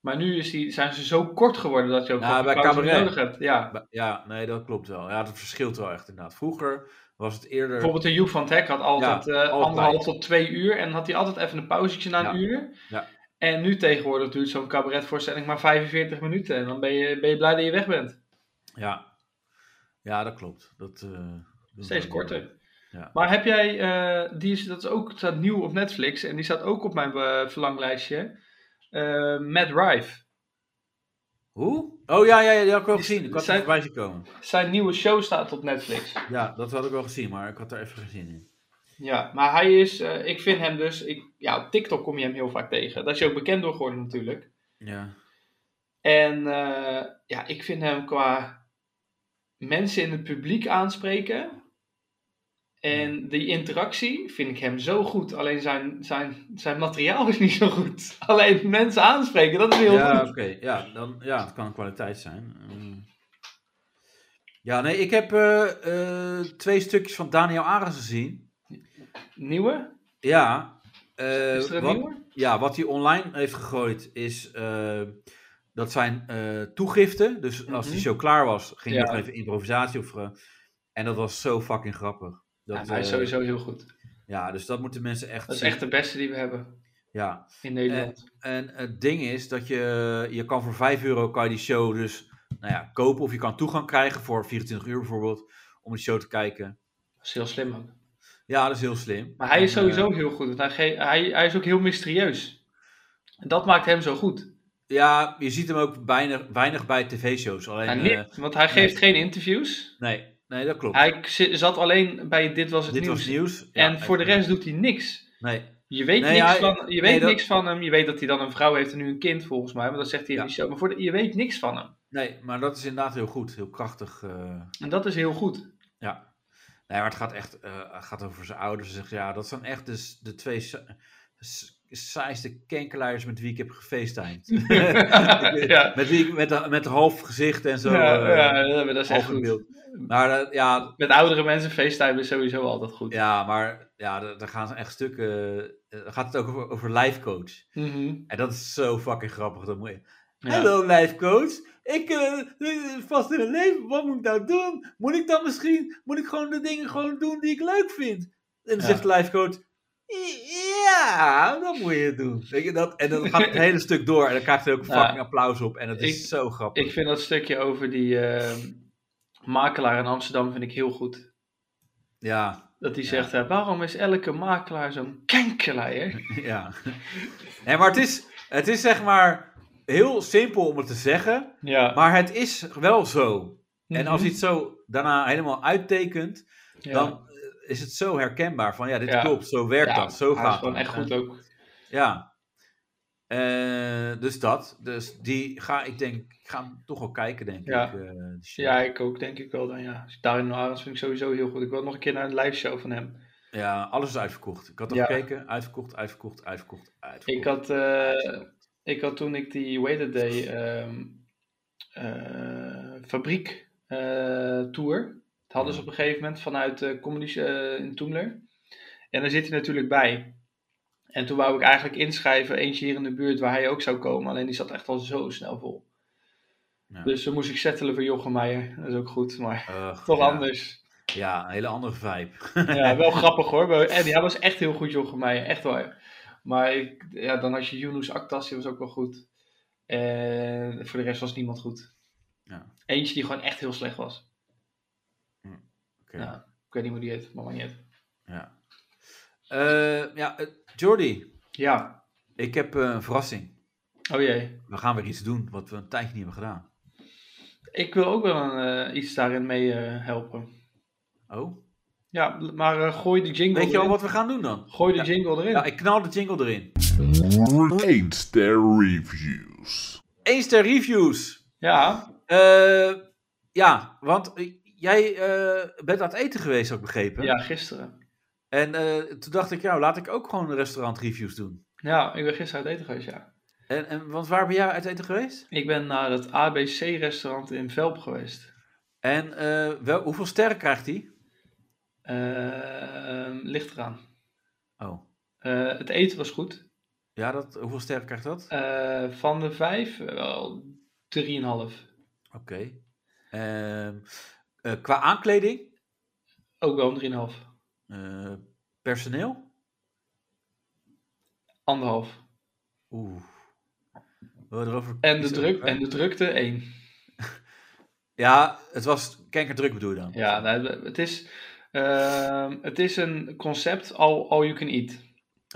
Maar nu is die, zijn ze zo kort geworden dat je ook gewoon bij cabaret. nodig hebt. Ja. Ja, nee, dat klopt wel. Ja, dat verschilt wel echt inderdaad. Vroeger was het eerder... Bijvoorbeeld de Joep van het Hek had altijd, Ja, eh, altijd. anderhalf tot twee uur. En had hij altijd even een pauzetje na een Ja. uur. Ja. En nu tegenwoordig duurt zo'n cabaretvoorstelling maar 45 minuten. En dan ben je, ben je blij dat je weg bent. Ja. ja, dat klopt. Dat, eh, Steeds korter. Ja. Maar heb jij, eh, die is, dat is ook staat nieuw op Netflix. En die staat ook op mijn eh, verlanglijstje. Eh Matt Rife. Hoe? Oh ja, ja, ja, die had ik wel gezien. Ik had er zijn- voorbij zien komen. Zijn nieuwe show staat op Netflix. Ja, dat had ik wel gezien, maar ik had er even geen zin in. Ja, maar hij is, ik vind hem dus, ik, ja, op TikTok kom je hem heel vaak tegen. Daar is hij ook bekend door geworden natuurlijk. Ja. En ja, ik vind hem qua mensen in het publiek aanspreken. En die interactie vind ik hem zo goed. Alleen zijn, zijn, zijn materiaal is niet zo goed. <laughs> Alleen mensen aanspreken, dat is heel Ja, goed. oké. Ja, dan, ja, het kan een kwaliteit zijn. Eh, ja, nee, ik heb eh, eh, twee stukjes van Daniel Arends gezien. Nieuwe? Ja. eh, Is er een wat, nieuwe? Ja, wat hij online heeft gegooid is... dat zijn toegiften. Dus als die Mhm. show klaar was, ging hij Ja. nog even improvisatie of... en dat was zo fucking grappig. Dat, Ja, hij is eh, sowieso heel goed. ja, dus dat moeten mensen echt Dat is zien. echt de beste die we hebben. Ja, in Nederland. en het ding is dat je, je kan voor 5 euro kan je die show dus nou ja, kopen. Of je kan toegang krijgen voor 24 uur bijvoorbeeld, om die show te kijken. dat is heel slim ook. Ja, dat is heel slim. Maar hij is En, eh, sowieso heel goed. want Hij, hij, hij is ook heel mysterieus. En dat maakt hem zo goed. Ja, je ziet hem ook weinig, weinig bij tv-shows. Alleen, Nou, eh, want hij geeft geen interviews. nee, nee, dat klopt. Hij zat alleen bij Dit Was Het Dit Nieuws. was nieuws. Ja, en voor de rest doet hij niks. Nee, Je weet, Nee, niks, hij- van, je nee, weet dat- niks van hem. Je weet dat hij dan een vrouw heeft en nu een kind, volgens mij. Maar dat zegt hij Ja. die show. Maar voor de, je weet niks van hem. nee, maar dat is inderdaad heel goed. Heel krachtig. eh, En dat is heel goed. ja. Nee, maar het gaat echt eh, gaat over zijn ouders. Zegt, ja, dat zijn echt dus de twee saaiste kenkelaars met wie ik heb gefacetimed. <laughs> Ja. Met wie ik met, met een half gezicht en zo. ja, eh, ja, dat is echt goed. beeld. Maar eh, ja, Met oudere mensen FaceTime is sowieso altijd goed. ja, maar ja, daar gaan ze echt stukken. eh, gaat het ook over, over life coach. Mhm. En dat is zo fucking grappig. Dat moet je... Ja. Hallo life coach. Ik vast in het leven. Wat moet ik nou doen? Moet ik dan misschien, moet ik gewoon de dingen gewoon doen die ik leuk vind? En dan zegt de life coach, ja, dat moet je doen. Weet je, dat, en dan gaat het hele stuk door en dan krijgt hij ook Ja. fucking applaus op. En dat is Ik- zo grappig. Ik vind dat stukje over die eh, makelaar in Amsterdam vind ik heel goed. Ja, Dat hij Ja. zegt, hè, waarom is elke makelaar zo'n kenkelaar? <laughs> ja. Nee, maar het is, het is zeg maar heel simpel om het te zeggen. Ja. Maar het is wel zo. En als Mhm. hij het zo daarna helemaal uittekent, Ja. dan eh, is het zo herkenbaar van ja, dit Ja. klopt, zo werkt Ja, dat, zo gaat is gewoon dat. echt goed ook. Ja. Eh, dus dat. Dus die ga ik denk, ik ga hem toch wel kijken, denk Ja. ik. show. Ja, ik ook denk ik wel dan ja. Darin Arends vind ik sowieso heel goed. Ik wil nog een keer naar een live show van hem. Ja, alles is uitverkocht. Ik had al gekeken, uitverkocht, uitverkocht, uitverkocht, uitverkocht. Ik had, eh, ik had toen ik die, hoe heet deed, ehm, eh, fabriek tour. Hadden ze op een gegeven moment vanuit de comedy eh, in Toemler. En daar zit hij natuurlijk bij. En toen wou ik eigenlijk inschrijven, eentje hier in de buurt waar hij ook zou komen. Alleen die zat echt al zo snel vol. Ja. Dus dan moest ik settelen voor Jochem Meijer. Dat is ook goed, maar toch ja. anders. Ja, een hele andere vibe. <laughs> Ja, wel <laughs> grappig hoor. En hij was echt heel goed, Jochem Meijer. Echt waar. Maar ik, ja, dan had je Yunus Aktas, die was ook wel goed. En voor de rest was niemand goed. Ja. Eentje die gewoon echt heel slecht was. Ik weet niet hoe die heet, maar maar niet uit. Ja. Eh, ja, eh, Jordi, Ja. ik heb eh, een verrassing. Oh jee. We gaan weer iets doen wat we een tijdje niet hebben gedaan. Ik wil ook wel een, eh, iets daarin mee eh, helpen. Oh? Ja, maar eh, gooi de jingle Weet je al wat we gaan doen dan? Gooi de Ja. jingle erin. Ja, ik knal de jingle erin. 1 ster reviews. Eens ter reviews. Ja, Eh, ja, want jij eh, bent aan het eten geweest, heb ik begrepen. ja, gisteren. En eh, toen dacht ik, ja, laat ik ook gewoon restaurant reviews doen. ja, ik ben gisteren uit eten geweest, ja. En, en want waar ben jij uit eten geweest? Ik ben naar het ABC-restaurant in Velp geweest. En eh, wel, hoeveel sterren krijgt hij? Ehm ligt eraan. Oh, het eten was goed. ja, dat, hoeveel sterren krijgt dat? Van de vijf, wel 3,5. Oké. Ehm, eh, qua aankleding? Ook wel een 3,5. Eh, personeel? Anderhalf. Oeh. Erover En de, druk, en de drukte 1. <laughs> Ja, het was kenkerdruk bedoel je dan? Ja, nou, het, is, ehm, het is een concept all, all you can eat.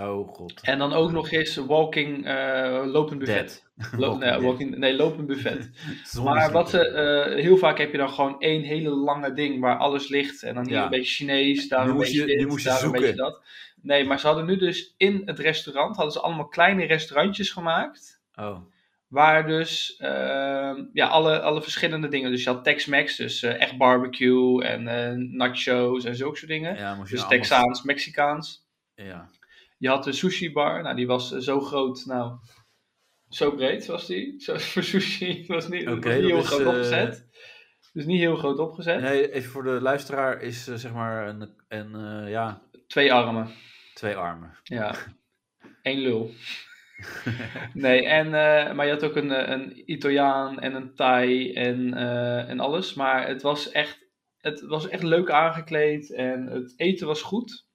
Oh god. En dan ook nog eens walking, eh, lopend buffet. Nee, walking, nee, lopend buffet. <laughs> Maar wat ze, ziekte. eh, heel vaak heb je dan gewoon één hele lange ding waar alles ligt. En dan hier Ja. een beetje Chinees, daar Nu een moest beetje dit, daar een beetje dat. Nee, maar ze hadden nu dus in het restaurant, hadden ze allemaal kleine restaurantjes gemaakt. Oh. Waar dus ehm, ja, alle, alle verschillende dingen. Dus je had Tex-Mex, dus eh, echt barbecue en eh, nachos en zulke soort dingen. Ja, dus allemaal- Texaans, Mexicaans. Ja. Je had de sushi bar, nou die was eh, zo groot, nou zo breed was die. <laughs> Zo, voor sushi was niet, was niet heel is, groot eh, opgezet. Dus niet heel groot opgezet. Nee, even voor de luisteraar is eh, zeg maar een, een ja, Twee armen, twee armen. ja. <laughs> Eén lul. nee, en, maar je had ook een, een Italiaan en een Thai en, en alles. Maar het was, echt, het was echt leuk aangekleed en het eten was goed.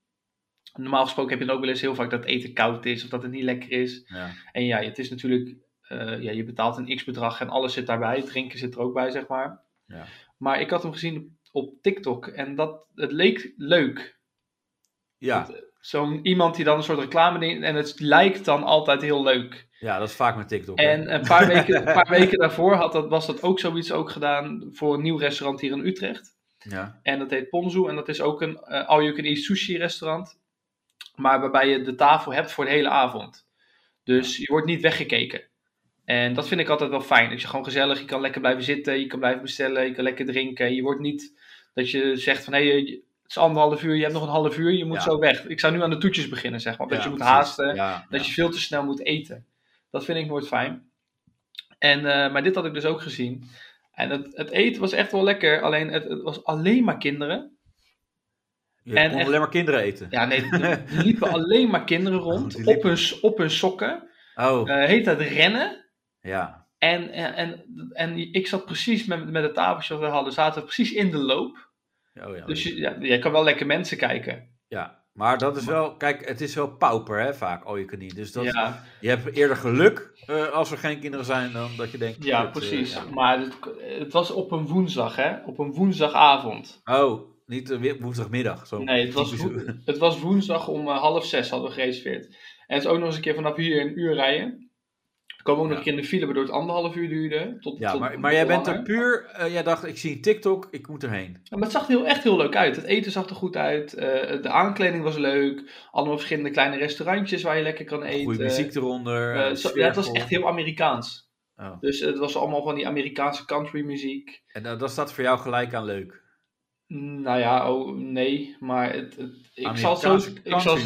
Normaal gesproken heb je dan ook wel eens heel vaak dat eten koud is of dat het niet lekker is. Ja. En ja, het is natuurlijk, eh, ja, je betaalt een x-bedrag en alles zit daarbij. Drinken zit er ook bij, zeg maar. Ja. Maar ik had hem gezien op TikTok en dat, het leek leuk. Ja. Zo'n iemand die dan een soort reclame neemt en het lijkt dan altijd heel leuk. ja, dat is vaak met TikTok. hè. En een paar <laughs> weken, een paar weken daarvoor had dat, was dat ook zoiets ook gedaan voor een nieuw restaurant hier in Utrecht. Ja. En dat heet Ponzu en dat is ook een eh, all-you-can-eat sushi restaurant. Maar waarbij je de tafel hebt voor de hele avond. Dus je wordt niet weggekeken. En dat vind ik altijd wel fijn. Dat je gewoon gezellig, je kan lekker blijven zitten, je kan blijven bestellen, je kan lekker drinken. Je wordt niet dat je zegt van hé, hey, het is anderhalf uur, je hebt nog een half uur, je moet Ja. zo weg. Ik zou nu aan de toetjes beginnen, zeg maar. Dat Ja, je moet precies. haasten, Ja, dat je veel te snel moet eten. Dat vind ik nooit fijn. En, eh, maar dit had ik dus ook gezien. En het, het eten was echt wel lekker, alleen het, het was alleen maar kinderen. Je en kon echt- alleen maar kinderen eten. Ja, nee, er <laughs> liepen alleen maar kinderen Oh, rond op hun, op hun sokken. Oh, Eh heet dat rennen. ja. En, en, en, en ik zat precies met, met het tafeltje dat we hadden, zaten we precies in de loop. Oh, ja. Dus je, ja, je kan wel lekker mensen kijken. ja. Maar dat is wel, kijk, het is wel pauper, hè, vaak, al je kan niet. Dus dat, ja, je hebt eerder geluk eh, als er geen kinderen zijn dan dat je denkt. ja, eh, precies. ja. Maar het, het was op een woensdag, hè? Op een woensdagavond. Oh, niet eh, woensdagmiddag. Zo Nee, het was, het was woensdag om eh, half zes hadden we gereserveerd. En het is ook nog eens een keer vanaf hier een uur rijden. We komen ook nog een keer in de file, waardoor het anderhalf uur duurde. Tot, Ja, tot maar, maar jij bent er puur, eh, jij dacht, ik zie TikTok, ik moet erheen. Ja, maar het zag er heel, echt heel leuk uit. Het eten zag er goed uit. de aankleding was leuk. Allemaal verschillende kleine restaurantjes waar je lekker kan eten. Goede muziek eronder. Zo- ja, het was echt heel Amerikaans. Oh. Dus het was allemaal van die Amerikaanse country muziek. En dat staat voor jou gelijk aan leuk. Nou ja, oh nee. Maar het, het- ik, zal zo, ik, zal,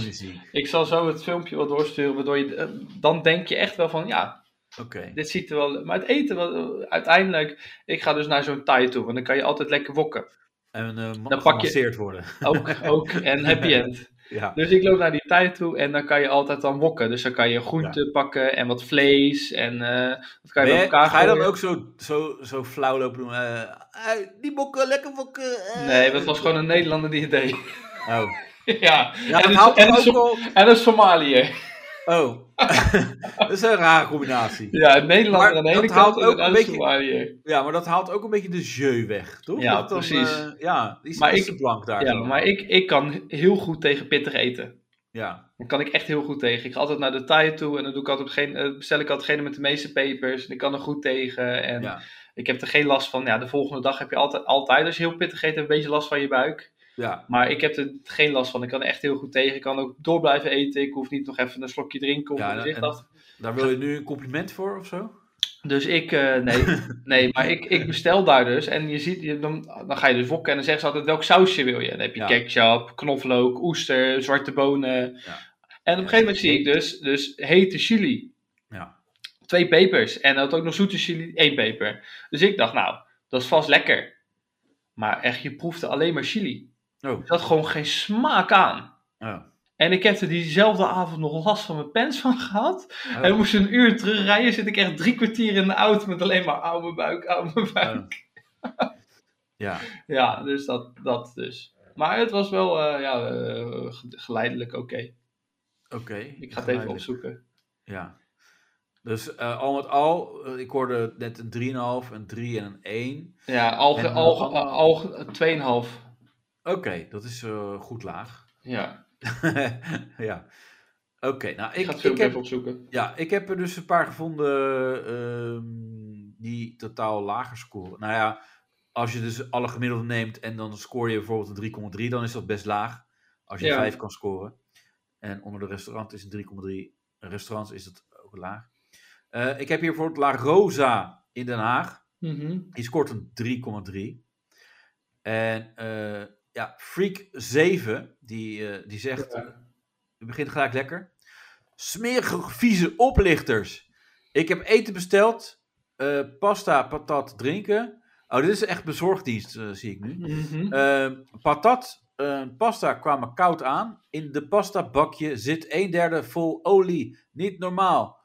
ik zal zo het filmpje wel doorsturen. Waardoor je, eh, dan denk je echt wel van ja, Oké. dit ziet er wel... Maar het eten, wel, uiteindelijk... Ik ga dus naar zo'n Thai toe. Want dan kan je altijd lekker wokken. En uh, Dan pak je- worden. Ook, ook en happy <laughs> end. Ja. Dus ik loop naar die tijd toe en dan kan je altijd dan wokken. Dus dan kan je groenten pakken en wat vlees en eh dat kan je bij je- elkaar ga je dan ook zo, zo, zo flauw lopen doen? eh, die bokken, lekker bokken. eh. Nee, dat was gewoon een Nederlander die het deed. Oh. <laughs> ja, Ja, en, een, en, en Somaliër. Oh. Dat is een rare combinatie. Ja, een Nederlander Maar aan de ene dat kant haalt en ook een beetje-. Ja, maar dat haalt ook een beetje de jeu weg, toch? Ja, Dat dan, precies. eh, ja, die Maar ik- blank daar. Ja, maar ik, ik kan heel goed tegen pittig eten. Ja, Daar kan ik echt heel goed tegen. Ik ga altijd naar de Thai toe en dan doe ik altijd geen, eh, bestel ik altijd degene met de meeste pepers. En ik kan er goed tegen. En ja, ik heb er geen last van. Ja, de volgende dag heb je altijd, altijd als je heel pittig eet, een beetje last van je buik. Ja. Maar ik heb er geen last van. Ik kan er echt heel goed tegen. Ik kan ook door blijven eten. Ik hoef niet nog even een slokje drinken of Ja, en- af. Daar wil je nu een compliment voor of zo? Dus ik, eh, nee, <laughs> nee, maar ik, ik bestel daar dus. En je ziet, je, dan, dan ga je dus wokken en dan zeggen ze altijd welk sausje wil je. Dan heb je Ja. ketchup, knoflook, oester, zwarte bonen. Ja. En op een gegeven moment zie ik dus, dus hete chili. Ja. Twee pepers. En dan ook nog zoete chili, één peper. Dus ik dacht, nou, dat is vast lekker. Maar echt, je proefde alleen maar chili. Oh. Er zat gewoon geen smaak aan. Oh. En ik heb er diezelfde avond nog last van mijn pens van gehad. Oh. En moest een uur terugrijden, zit ik echt drie kwartier in de auto met alleen maar oude buik, oude buik. Oh. <laughs> Ja, Ja, dus dat, dat dus. Maar het was wel eh, ja, eh, ge- geleidelijk oké. oké. Ik ga het even opzoeken. Ja. Dus eh, al met al, ik hoorde net een 3,5, een 3 en een 1. Ja, al, En, al, al, al 2,5. Oké, dat is eh, goed laag. Ja, <laughs> ja. Oké, nou ik, ik, heb, even opzoeken. ja, ik heb er dus een paar gevonden ehm, die totaal lager scoren. Nou ja, als je dus alle gemiddelde neemt en dan scoor je bijvoorbeeld een 3,3, dan is dat best laag. Als je Ja. 5 kan scoren. En onder de restaurant is een 3,3. Restaurants is het ook laag. Eh, ik heb hier bijvoorbeeld La Rosa in Den Haag. Mhm. Die scoort een 3,3. En eh, ja, Freak 7, die, eh, die zegt, Ja. het begint gelijk lekker. Smerige, vieze oplichters. Ik heb eten besteld, eh, pasta, patat, drinken. Oh, dit is echt bezorgdienst, eh, zie ik nu. Mhm. Eh, patat, pasta kwamen koud aan. In de pastabakje zit een derde vol olie. Niet normaal.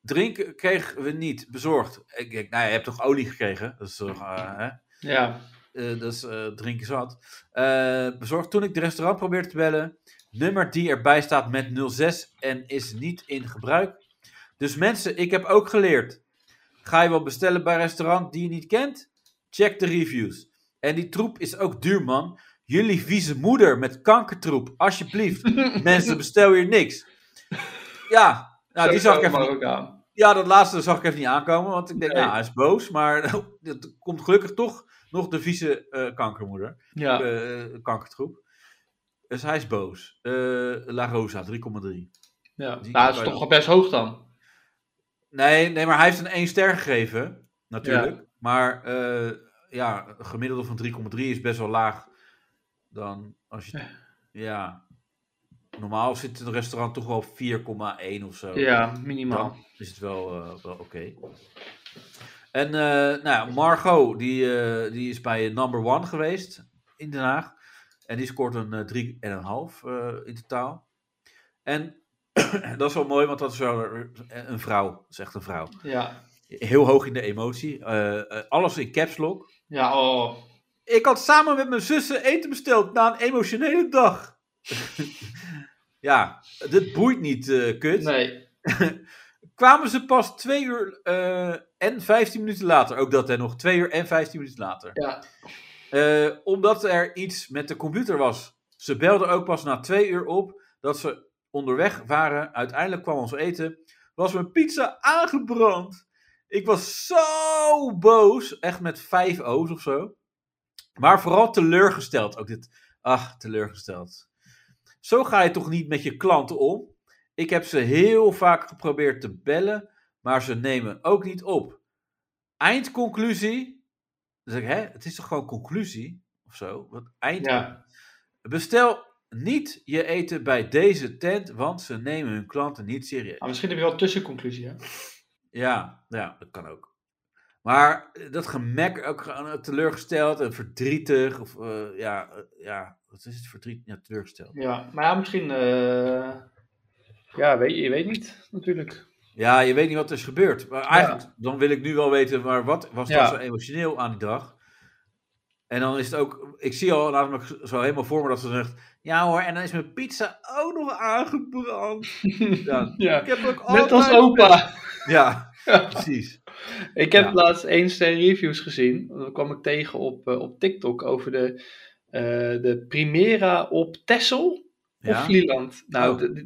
Drinken kregen we niet bezorgd. Ik denk, nou, je hebt toch olie gekregen? Dat is toch, hè? Ja, Eh, dat is eh, drinken zat. Eh, bezorgd toen ik de restaurant probeerde te bellen. Nummer die erbij staat met 06 en is niet in gebruik. Dus mensen, ik heb ook geleerd. Ga je wel bestellen bij een restaurant die je niet kent? Check de reviews. En die troep is ook duur, man. Jullie vieze moeder met kankertroep. Alsjeblieft. <laughs> Mensen, bestel hier niks. Ja, nou, die zag ik even niet. ook aan. Ja, dat laatste zag ik even niet aankomen. Want ik denk, Nee. nou, hij is boos. Maar <laughs> het komt gelukkig toch nog de vieze eh, kankermoeder. Ja. eh, kankertroep. Dus hij is boos. Eh, La Rosa, 3,3. ja. die Nou, dat is toch wel best hoog dan. Nee, nee, maar hij heeft een 1 ster gegeven. Natuurlijk. Maar ja, een gemiddelde van 3,3 is best wel laag. Dan als je. Ja. Normaal zit een restaurant toch wel op 4,1 of zo. Ja, minimaal. Dan is het wel, wel oké. En eh, nou ja, Margot, die, eh, die is bij Number One geweest in Den Haag. En die scoort een eh 3,5 eh in totaal. En <clears throat> dat is wel mooi, want dat is wel een vrouw. Dat is echt een vrouw. Ja. Heel hoog in de emotie. Alles in caps lock. Ja, oh. Ik had samen met mijn zussen eten besteld na een emotionele dag. <laughs> ja, dit boeit niet, kut. Nee. <laughs> Kwamen ze pas twee uur eh, en 15 minuten later. Ook dat, hè, nog twee uur en 15 minuten later. Ja. Eh, omdat er iets met de computer was. Ze belden ook pas na twee uur op dat ze onderweg waren. Uiteindelijk kwam ons eten. Was mijn pizza aangebrand. Ik was zo boos. Echt met vijf O's of zo. Maar vooral teleurgesteld. Ook dit. Ach, teleurgesteld. Zo ga je toch niet met je klanten om? Ik heb ze heel vaak geprobeerd te bellen. Maar ze nemen ook niet op. Eindconclusie. Dan zeg ik, hè, het is toch gewoon conclusie? Of zo? Wat eind... Ja. Bestel niet je eten bij deze tent, want ze nemen hun klanten niet serieus. Maar misschien heb je wel een tussenconclusie, hè? Ja, ja, dat kan ook. Maar eh, dat gemek, ook gewoon eh, teleurgesteld en verdrietig. Of eh, ja, ja, wat is het verdriet? Ja, teleurgesteld. Ja, maar ja, misschien... Ja, weet, je weet niet, natuurlijk. Ja, je weet niet wat er is gebeurd. Maar eigenlijk, dan wil ik nu wel weten, maar wat was Ja. dan zo emotioneel aan die dag? En dan is het ook, ik zie al namelijk zo helemaal voor me dat ze zegt, ja hoor, en dan is mijn pizza ook nog aangebrand. <laughs> Ja, Ja, ik heb ook net als opa. Ja, <laughs> <laughs> precies. Ik heb laatst ster reviews gezien. Dat kwam ik tegen op, eh, op TikTok over de, eh, de Primera op Texel of Ja, Vlieland. Nou, Oh.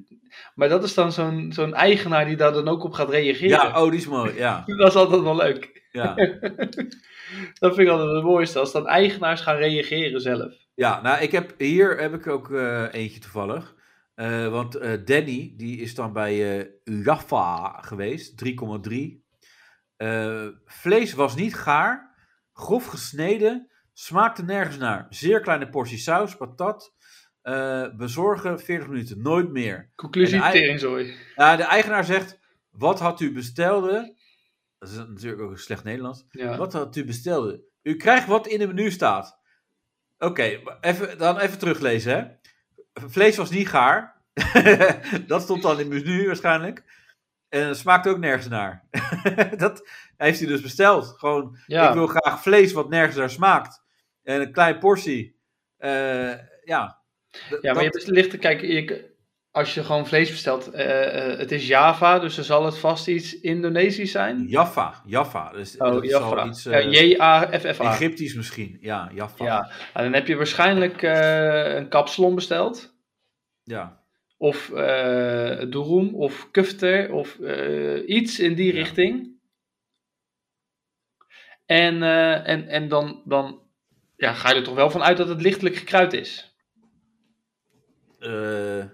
maar dat is dan zo'n zo'n eigenaar die daar dan ook op gaat reageren. ja, oh, die is mooi, ja. <laughs> Dat is altijd wel leuk. Ja, <laughs> Dat vind ik altijd het mooiste, als dan eigenaars gaan reageren zelf. ja nou, ik heb, hier heb ik ook eh, eentje toevallig. Eh, want eh, Danny, die is dan bij Jaffa geweest, 3,3. Eh, vlees was niet gaar, grof gesneden, smaakte nergens naar. Zeer kleine portie saus, patat. Eh, bezorgen 40 minuten, nooit meer. Conclusie, teringzooi. Ja, de eigenaar zegt, wat had u bestelde? Dat is natuurlijk ook een slecht Nederlands. Ja. Wat had u bestelde? U krijgt wat in het menu staat. Oké, even, dan even teruglezen, hè. Vlees was niet gaar. <laughs> dat stond dan in het menu waarschijnlijk. En het smaakt ook nergens naar. <laughs> dat heeft hij dus besteld. Gewoon, Ja. ik wil graag vlees wat nergens naar smaakt. En een kleine portie. Eh, ja. Ja, maar je dat- hebt ligt te kijken, je, als je gewoon vlees bestelt, eh, eh, het is Java, dus dan zal het vast iets Indonesisch zijn. Jaffa, Jaffa. Dus Oh, Jaffa. iets Ja, eh, J-A-F-F-A. Egyptisch misschien. Ja, Jaffa. Ja, en dan heb je waarschijnlijk een kapsalon besteld. ja. Of eh durum, of kufter, of iets in die Ja. richting. En, en, en dan, dan ja, ga je er toch wel van uit dat het lichtelijk gekruid is. Eh,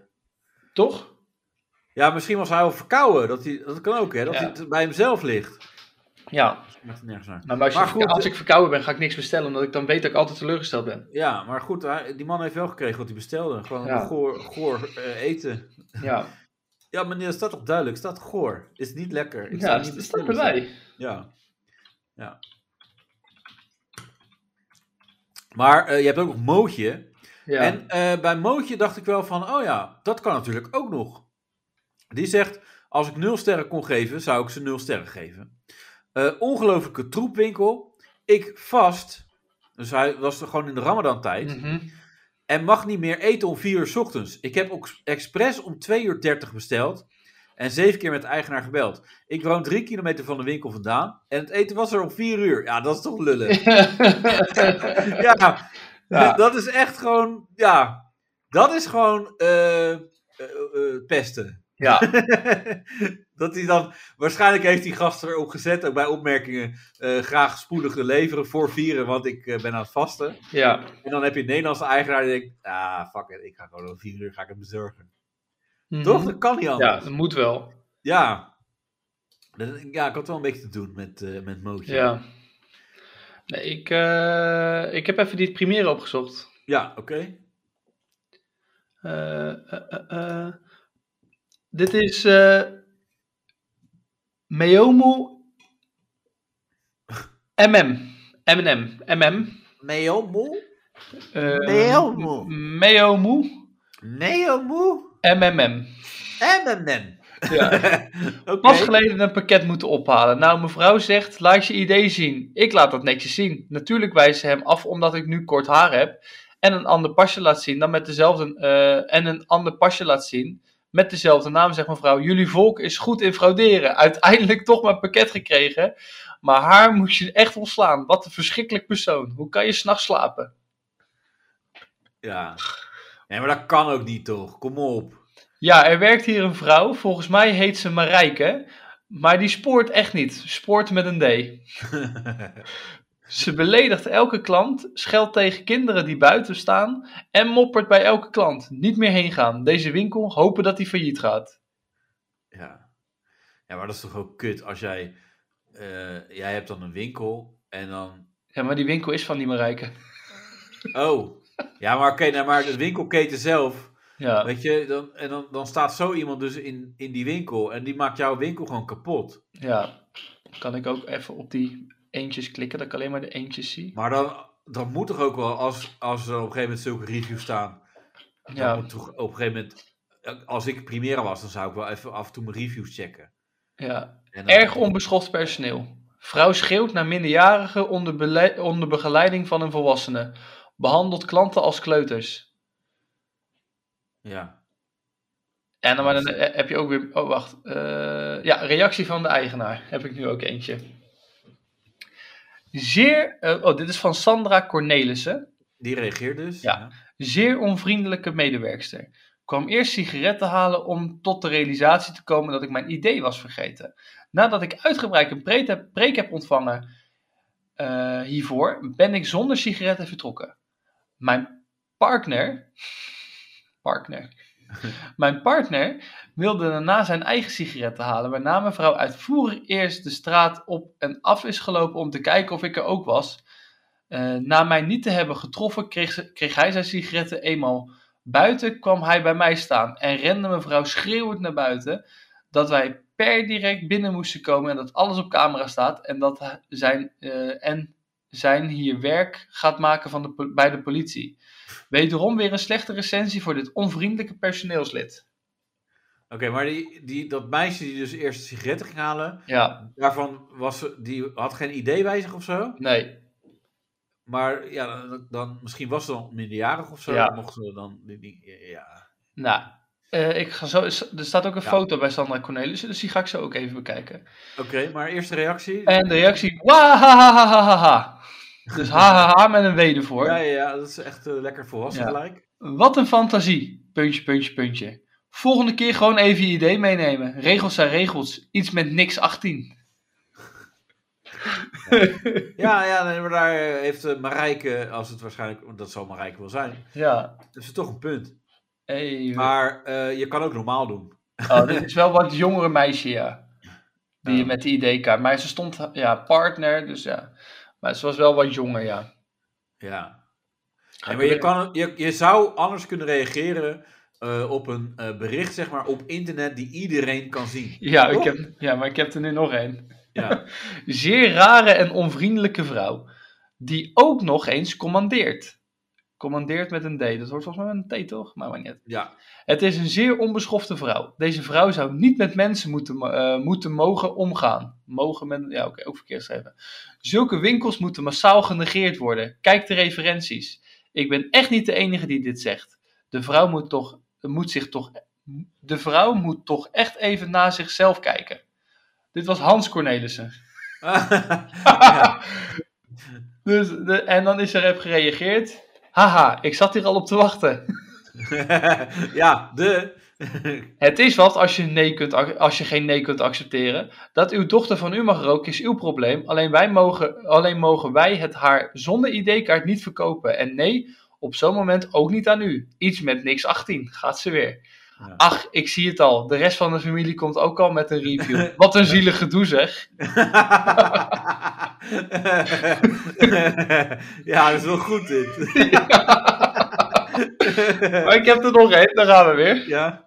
Toch? ja, misschien was hij wel verkouden. Dat, hij, dat kan ook, hè? Dat Ja. hij het bij hemzelf ligt. Ja. Het nergens naar. Nou, maar als, Maar je, goed, als ik verkouden ben, ga ik niks bestellen, omdat ik dan weet dat ik altijd teleurgesteld ben. Ja, maar goed, die man heeft wel gekregen wat hij bestelde. Gewoon Ja. goor, goor eh, eten. Ja, <laughs> Ja, meneer, dat staat toch duidelijk? Het staat goor. Is niet lekker. Ik ja dat niet staat erbij. Ja. Ja. Maar eh, je hebt ook nog Mootje. Ja. En eh, bij Mootje dacht ik wel van, oh ja, dat kan natuurlijk ook nog. Die zegt, als ik nul sterren kon geven, zou ik ze nul sterren geven. Eh, ongelofelijke troepwinkel. Ik vast, dus hij was er gewoon in de Ramadan tijd. Mhm. En mag niet meer eten om 4 uur 's ochtends. Ik heb ook expres om 2 uur 30 besteld. En zeven keer met de eigenaar gebeld. Ik woon drie kilometer van de winkel vandaan. En het eten was er om 4 uur. Ja, dat is toch lullen. <laughs> <laughs> ja, Ja. dat is echt gewoon. Ja, dat is gewoon eh, eh, eh, pesten. ja. <laughs> dat hij dan. Waarschijnlijk heeft die gast erop gezet, ook bij opmerkingen. graag spoedig te leveren voor vieren, want ik ben aan het vasten. ja. En dan heb je een Nederlandse eigenaar die denkt: ah, fuck it, ik ga gewoon om vier uur ga ik het bezorgen. Mhm. Toch? Dat kan niet Ja, anders. dat moet wel. Ja. Dat- Ja, ik had wel een beetje te doen met, met Mootje. Ja. Nee, ik, eh, ik heb even die Primera opgezocht. Ja, oké. Eh, eh, eh. Dit is Meomu MM. M&M. MM. Meomu? Eh, Meomu. Meomu Meomu? MMM. MMM. Ja. <laughs> Pas geleden een pakket moeten ophalen. Nou, mevrouw zegt, laat je idee zien. Ik laat dat netjes zien. Natuurlijk wijst ze hem af omdat ik nu kort haar heb. En een ander pasje laat zien dan met dezelfde... eh, en een ander pasje laat zien met dezelfde naam, zegt mevrouw. Jullie volk is goed in frauderen. Uiteindelijk toch mijn pakket gekregen. Maar haar moest je echt ontslaan. Wat een verschrikkelijk persoon. Hoe kan je s'nachts slapen? Ja. Nee, maar dat kan ook niet, toch? Kom op. Ja, er werkt hier een vrouw. Volgens mij heet ze Marijke. Maar die spoort echt niet. Spoort met een D. <laughs> Ze beledigt elke klant, scheldt tegen kinderen die buiten staan en moppert bij elke klant. Niet meer heen gaan. Deze winkel hopen dat hij failliet gaat. ja. Ja, maar dat is toch ook kut als jij... eh, jij hebt dan een winkel en dan... Ja, maar die winkel is van die Marijke. Oh. Ja, maar oké, nou, maar de winkelketen zelf... Ja, Weet je, dan, en dan, dan staat zo iemand dus in, in die winkel en die maakt jouw winkel gewoon kapot. ja. Kan ik ook even op die eentjes klikken, dat ik alleen maar de eentjes zie. Maar dan, dan moet toch ook wel, als, als er op een gegeven moment zulke reviews staan, Ja. moet toch op een gegeven moment, als ik Primera was, dan zou ik wel even af en toe mijn reviews checken. Ja, dan- erg onbeschoft personeel. Vrouw schreeuwt naar minderjarigen onder, onder begeleiding van een volwassene. Behandelt klanten als kleuters. Ja. En dan, maar dan eh, heb je ook weer. Oh, wacht. Eh, ja, reactie van de eigenaar. Heb ik nu ook eentje. Zeer. eh, oh, dit is van Sandra Cornelissen. Die reageert dus. Ja. Zeer onvriendelijke medewerkster. Kwam eerst sigaretten halen om tot de realisatie te komen dat ik mijn idee was vergeten. Nadat ik uitgebreid een preek heb, preek heb ontvangen hiervoor, ben ik zonder sigaretten vertrokken. Mijn partner. Partner. Mijn partner wilde daarna zijn eigen sigaretten halen, waarna mevrouw uitvoerig eerst de straat op en af is gelopen om te kijken of ik er ook was. Eh, na mij niet te hebben getroffen, kreeg, kreeg hij zijn sigaretten eenmaal buiten, kwam hij bij mij staan en rende mevrouw schreeuwend naar buiten dat wij per direct binnen moesten komen en dat alles op camera staat en dat zijn, eh, en zijn hier werk gaat maken van de, bij de politie. Wederom weer een slechte recensie voor dit onvriendelijke personeelslid. Oké, maar die, die, dat meisje die dus eerst sigaretten ging halen, Ja, daarvan was ze, die had geen idee bij zich of zo. nee. Maar ja, dan, dan misschien was ze dan minderjarig of zo. Ja. Mochten ze dan, die, die- ja. Nou, eh, ik ga zo, er staat ook een Ja. foto bij Sandra Cornelissen, dus die ga ik zo ook even bekijken. Oké, maar eerste reactie? En de reactie, wahahahaha. <laughs> Dus hahaha met een W ervoor. Ja, ja, ja, dat is echt eh, lekker volwassen Ja. gelijk. Wat een fantasie. Puntje, puntje, puntje. Volgende keer gewoon even je idee meenemen. Regels zijn regels. Iets met niks 18. <laughs> Ja, ja, nee, maar daar eh, heeft eh, Marijke, als het waarschijnlijk, want dat zal Marijke wel zijn, Ja. dat is toch een punt. Hey, Maar je kan ook normaal doen. oh, dit is wel wat jongere meisje, ja. <laughs> Die Oh. met de ID-kaart. Maar ze stond, ja, partner, dus ja. Maar ze was wel wat jonger, ja. Ja. Nee, maar je, kan, je, je zou anders kunnen reageren eh, op een eh, bericht, zeg maar, op internet die iedereen kan zien. Ja, ik heb, ja, maar ik heb er nu nog één. Ja. <laughs> Zeer rare en onvriendelijke vrouw. Die ook nog eens commandeert. Commandeert met een D. Dat wordt volgens mij met een T, toch? Maar maar niet. ja. Het is een zeer onbeschofte vrouw. Deze vrouw zou niet met mensen moeten, mo- eh, moeten mogen omgaan. Mogen met, ja oké, ook verkeerd geschreven. Zulke winkels moeten massaal genegeerd worden. Kijk de referenties. Ik ben echt niet de enige die dit zegt. De vrouw moet, toch, moet zich toch. De vrouw moet toch echt even naar zichzelf kijken. Dit was Hans Cornelissen. <laughs> <laughs> Dus de, en dan is er even gereageerd. Haha, ik zat hier al op te wachten. <laughs> ja, de. <laughs> Het is wat als je, nee kunt, als je geen nee kunt accepteren. Dat uw dochter van u mag roken is uw probleem. Alleen, wij mogen, alleen mogen wij het haar zonder ID-kaart niet verkopen. En nee, op zo'n moment ook niet aan u. Iets met niks 18, gaat ze weer. Ja. Ach, ik zie het al. De rest van de familie komt ook al met een review. <laughs> Wat een zielig gedoe zeg. <laughs> ja, dat is wel goed dit. <laughs> Maar ik heb er nog één, daar gaan we weer. ja.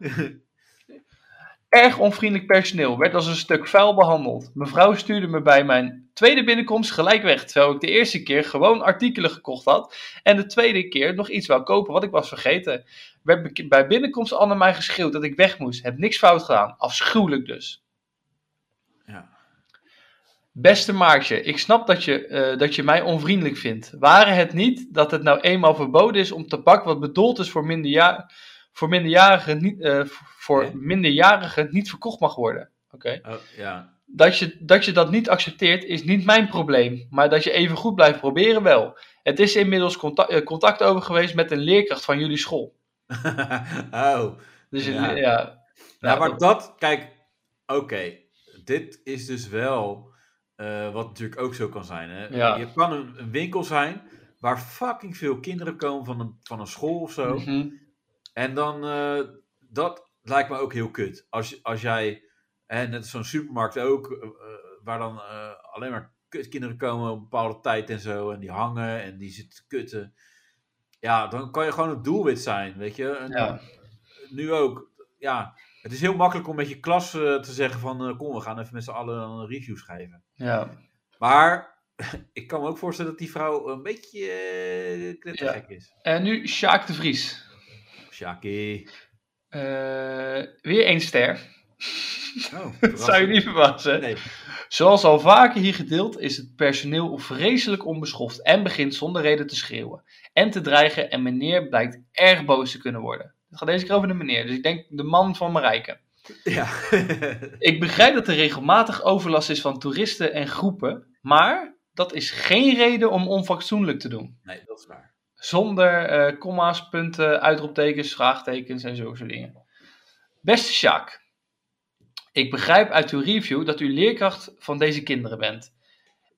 Erg onvriendelijk personeel, werd als een stuk vuil behandeld. Mevrouw stuurde me bij mijn tweede binnenkomst gelijk weg, terwijl ik de eerste keer gewoon artikelen gekocht had en de tweede keer nog iets wou kopen wat ik was vergeten. Werd bij binnenkomst al naar mij geschreeuwd dat ik weg moest. Heb niks fout gedaan. Afschuwelijk dus. Beste Maartje, ik snap dat je, eh, dat je mij onvriendelijk vindt. Waren het niet dat het nou eenmaal verboden is om tabak wat bedoeld is voor, minderja voor, minderjarigen, niet, eh, voor minderjarigen niet verkocht mag worden? Oké. Oh, ja. Dat, je, dat je dat niet accepteert is niet mijn probleem, maar dat je even goed blijft proberen wel. Het is inmiddels contact, eh, contact over geweest met een leerkracht van jullie school. <laughs> oh. Dus Ja. ja, Ja, maar dat, kijk, oké, dit is dus wel eh, wat natuurlijk ook zo kan zijn. Hè? Ja. Je kan een, een winkel zijn waar fucking veel kinderen komen van een, van een school of zo. Mhm. En dan, eh, dat lijkt me ook heel kut. Als, als jij, hè, net zo'n supermarkt ook, eh, waar dan alleen maar kutkinderen komen op een bepaalde tijd en zo. En die hangen en die zitten te kutten. Ja, dan kan je gewoon het doelwit zijn, weet je. En Ja. nu ook, ja, het is heel makkelijk om met je klas eh, te zeggen van, eh, kom, we gaan even met z'n allen een review schrijven. ja. Maar <laughs> ik kan me ook voorstellen dat die vrouw een beetje uh, knettergek is. En nu Sjaak de Vries. Shaki. Eh, weer één ster. <laughs> Oh, Dat zou je niet verwachten. Nee. Zoals al vaker hier gedeeld is het personeel vreselijk onbeschoft en begint zonder reden te schreeuwen en te dreigen en meneer blijkt erg boos te kunnen worden. Het gaat deze keer over de meneer, dus ik denk de man van Marijke. Ja. <laughs> Ik begrijp dat er regelmatig overlast is van toeristen en groepen, maar dat is geen reden om onfatsoenlijk te doen. nee, dat is waar. Zonder eh comma's, punten, uitroeptekens, vraagtekens en zulke dingen. Beste Sjaak, ik begrijp uit uw review dat u leerkracht van deze kinderen bent.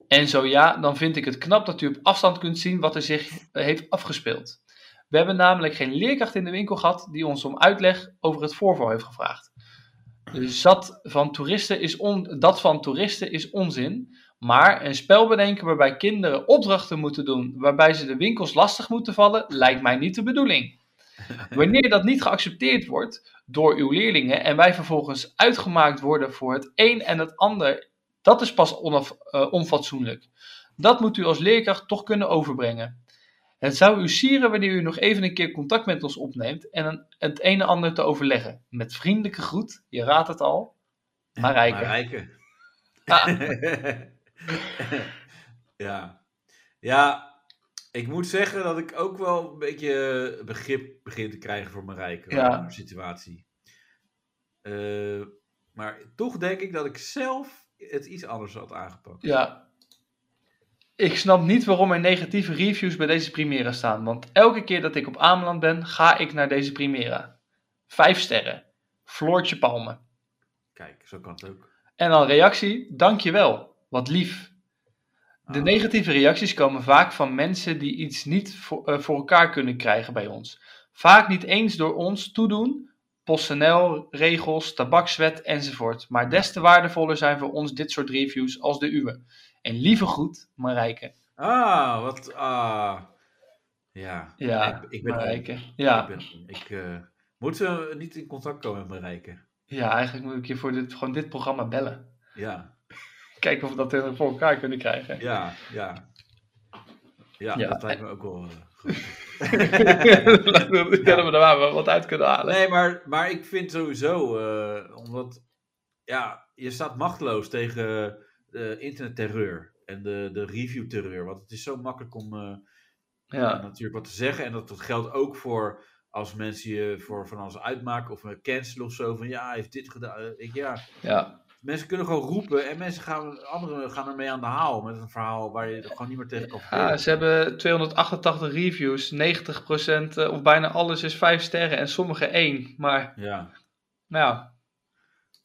En zo ja, dan vind ik het knap dat u op afstand kunt zien wat er zich heeft afgespeeld. We hebben namelijk geen leerkracht in de winkel gehad die ons om uitleg over het voorval heeft gevraagd. Dus dat van toeristen is, on, dat van toeristen is onzin, maar een spel bedenken waarbij kinderen opdrachten moeten doen, waarbij ze de winkels lastig moeten vallen, lijkt mij niet de bedoeling. <laughs> Wanneer dat niet geaccepteerd wordt door uw leerlingen en wij vervolgens uitgemaakt worden voor het een en het ander, dat is pas onaf, eh, onfatsoenlijk. Dat moet u als leerkracht toch kunnen overbrengen. Het zou u sieren wanneer u nog even een keer contact met ons opneemt en een, het een en ander te overleggen. Met vriendelijke groet, je raadt het al, Marijke. Marijke. Ah. <laughs> ja. Ja, ik moet zeggen dat ik ook wel een beetje begrip begin te krijgen voor Marijke. Ja. Situatie. Eh, maar toch denk ik dat ik zelf het iets anders had aangepakt. Ja. Ik snap niet waarom er negatieve reviews bij deze Primera staan. Want elke keer dat ik op Ameland ben, ga ik naar deze Primera. Vijf sterren. Floortje Palmen. Kijk, zo kan het ook. En dan reactie, dankjewel. Wat lief. De Ah. negatieve reacties komen vaak van mensen die iets niet voor, eh, voor elkaar kunnen krijgen bij ons. Vaak niet eens door ons toedoen, PostNL, regels, tabakswet enzovoort. Maar des te waardevoller zijn voor ons dit soort reviews als de uwe. En lieve groet, Marijke. Ah, wat. Ah. Ja. Ja, ik, ik ben Marijke. Ja. Ik ben. Ik, eh, moet ze niet in contact komen met Marijke? ja, eigenlijk moet ik je voor dit, gewoon dit programma bellen. Ja. <laughs> Kijken of we dat voor elkaar kunnen krijgen. Ja, ja. Ja, Ja. dat lijkt me ook wel. eh, goed. <laughs> Dan kunnen we er maar wat uit kunnen halen. Nee, maar, maar ik vind sowieso, eh, omdat ja, je staat machteloos tegen de internetterreur en de, de review-terreur. Want het is zo makkelijk om, eh, Ja. natuurlijk wat te zeggen. En dat, dat geldt ook voor als mensen je voor van alles uitmaken of een cancelen of zo. Van ja, hij heeft dit gedaan. Eh, Ik, ja, Ja. mensen kunnen gewoon roepen en mensen gaan, anderen gaan ermee aan de haal met een verhaal waar je er gewoon niet meer tegen kan Ja, vertellen. ze hebben 288 reviews. 90% eh, of bijna alles is 5 sterren en sommige 1. Maar Ja, nou ja,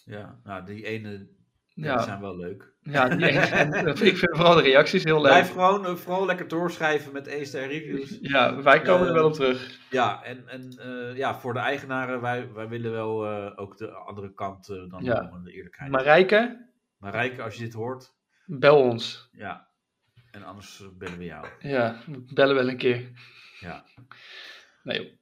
ja, nou die ene die ja, zijn wel leuk. ja die, <laughs> en, eh, ik vind vooral de reacties heel leuk. Blijf gewoon eh, vooral lekker doorschrijven met 1 ster reviews. <laughs> Ja, wij komen er Eh, wel op terug. Ja, en, en eh, ja, voor de eigenaren, wij, wij willen wel eh, ook de andere kant eh, dan Ja. de eerlijkheid. Marijke, Maar Rijke, als je dit hoort, bel ons. ja. En anders eh, bellen we jou. Ja, we bellen wel een keer. Ja. Nee, joh.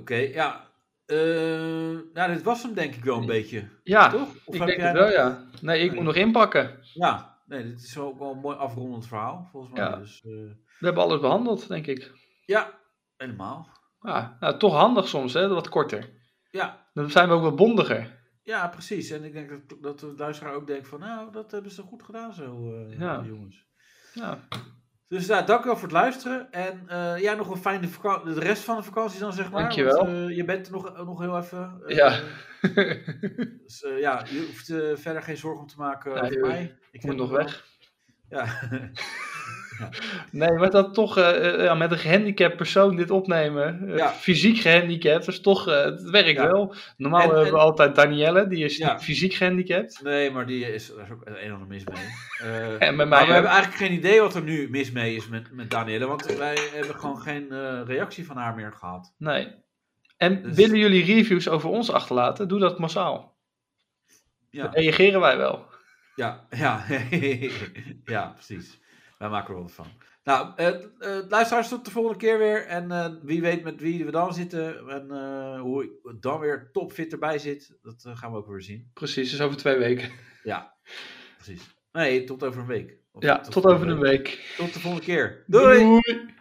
Oké, ja. Eh, nou, dit was hem denk ik wel een beetje. Ja, Toch? Of ik heb denk jij het wel, nog- ja. Nee, ik Nee. moet nog inpakken. Ja, nee, dit is ook wel een mooi afrondend verhaal, volgens mij. Ja. Dus, eh, We hebben alles behandeld, denk ik. ja, helemaal. Ja, nou, toch handig soms, hè? Wat korter. Ja, Dan zijn we ook wat bondiger. ja, precies. En ik denk dat, dat de luisteraar ook denkt van, nou, dat hebben ze goed gedaan zo, Ja. die jongens. Ja, Dus ja, dank wel voor het luisteren. En eh ja, nog een fijne vakantie. De rest van de vakantie dan, zeg maar. Dankjewel. Want, eh, je bent er nog, nog heel even. eh, Ja. <laughs> dus eh, ja, je hoeft eh, verder geen zorgen om te maken Nee, over joh. mij. Ik moet nog wel- weg. Ja. <laughs> <laughs> Nee, maar dat toch eh, eh, ja, met een gehandicapt persoon dit opnemen. eh, Ja. Fysiek gehandicapt, dus toch, het werkt Ja. wel. Normaal En- hebben en- we altijd Danielle, die is niet fysiek gehandicapt. nee, maar die is, daar is ook een en ander mis mee. <laughs> En met maar mij we ook. hebben eigenlijk geen idee wat er nu mis mee is met, met Danielle. Want wij hebben gewoon geen reactie van haar meer gehad. Nee. En Dus- willen jullie reviews over ons achterlaten? Doe dat massaal. Ja, Dan reageren wij wel. ja, <laughs> ja, ja precies. Wij maken er wel van. Nou, eh, eh, luisteraars, tot de volgende keer weer. En eh, wie weet met wie we dan zitten. En hoe ik dan weer topfit erbij zit. Dat gaan we ook weer zien. Precies, dus over twee weken. <laughs> Ja, precies. Nee, tot over een week. Of Ja, tot over een week. Tot de volgende keer. Doei! Doei.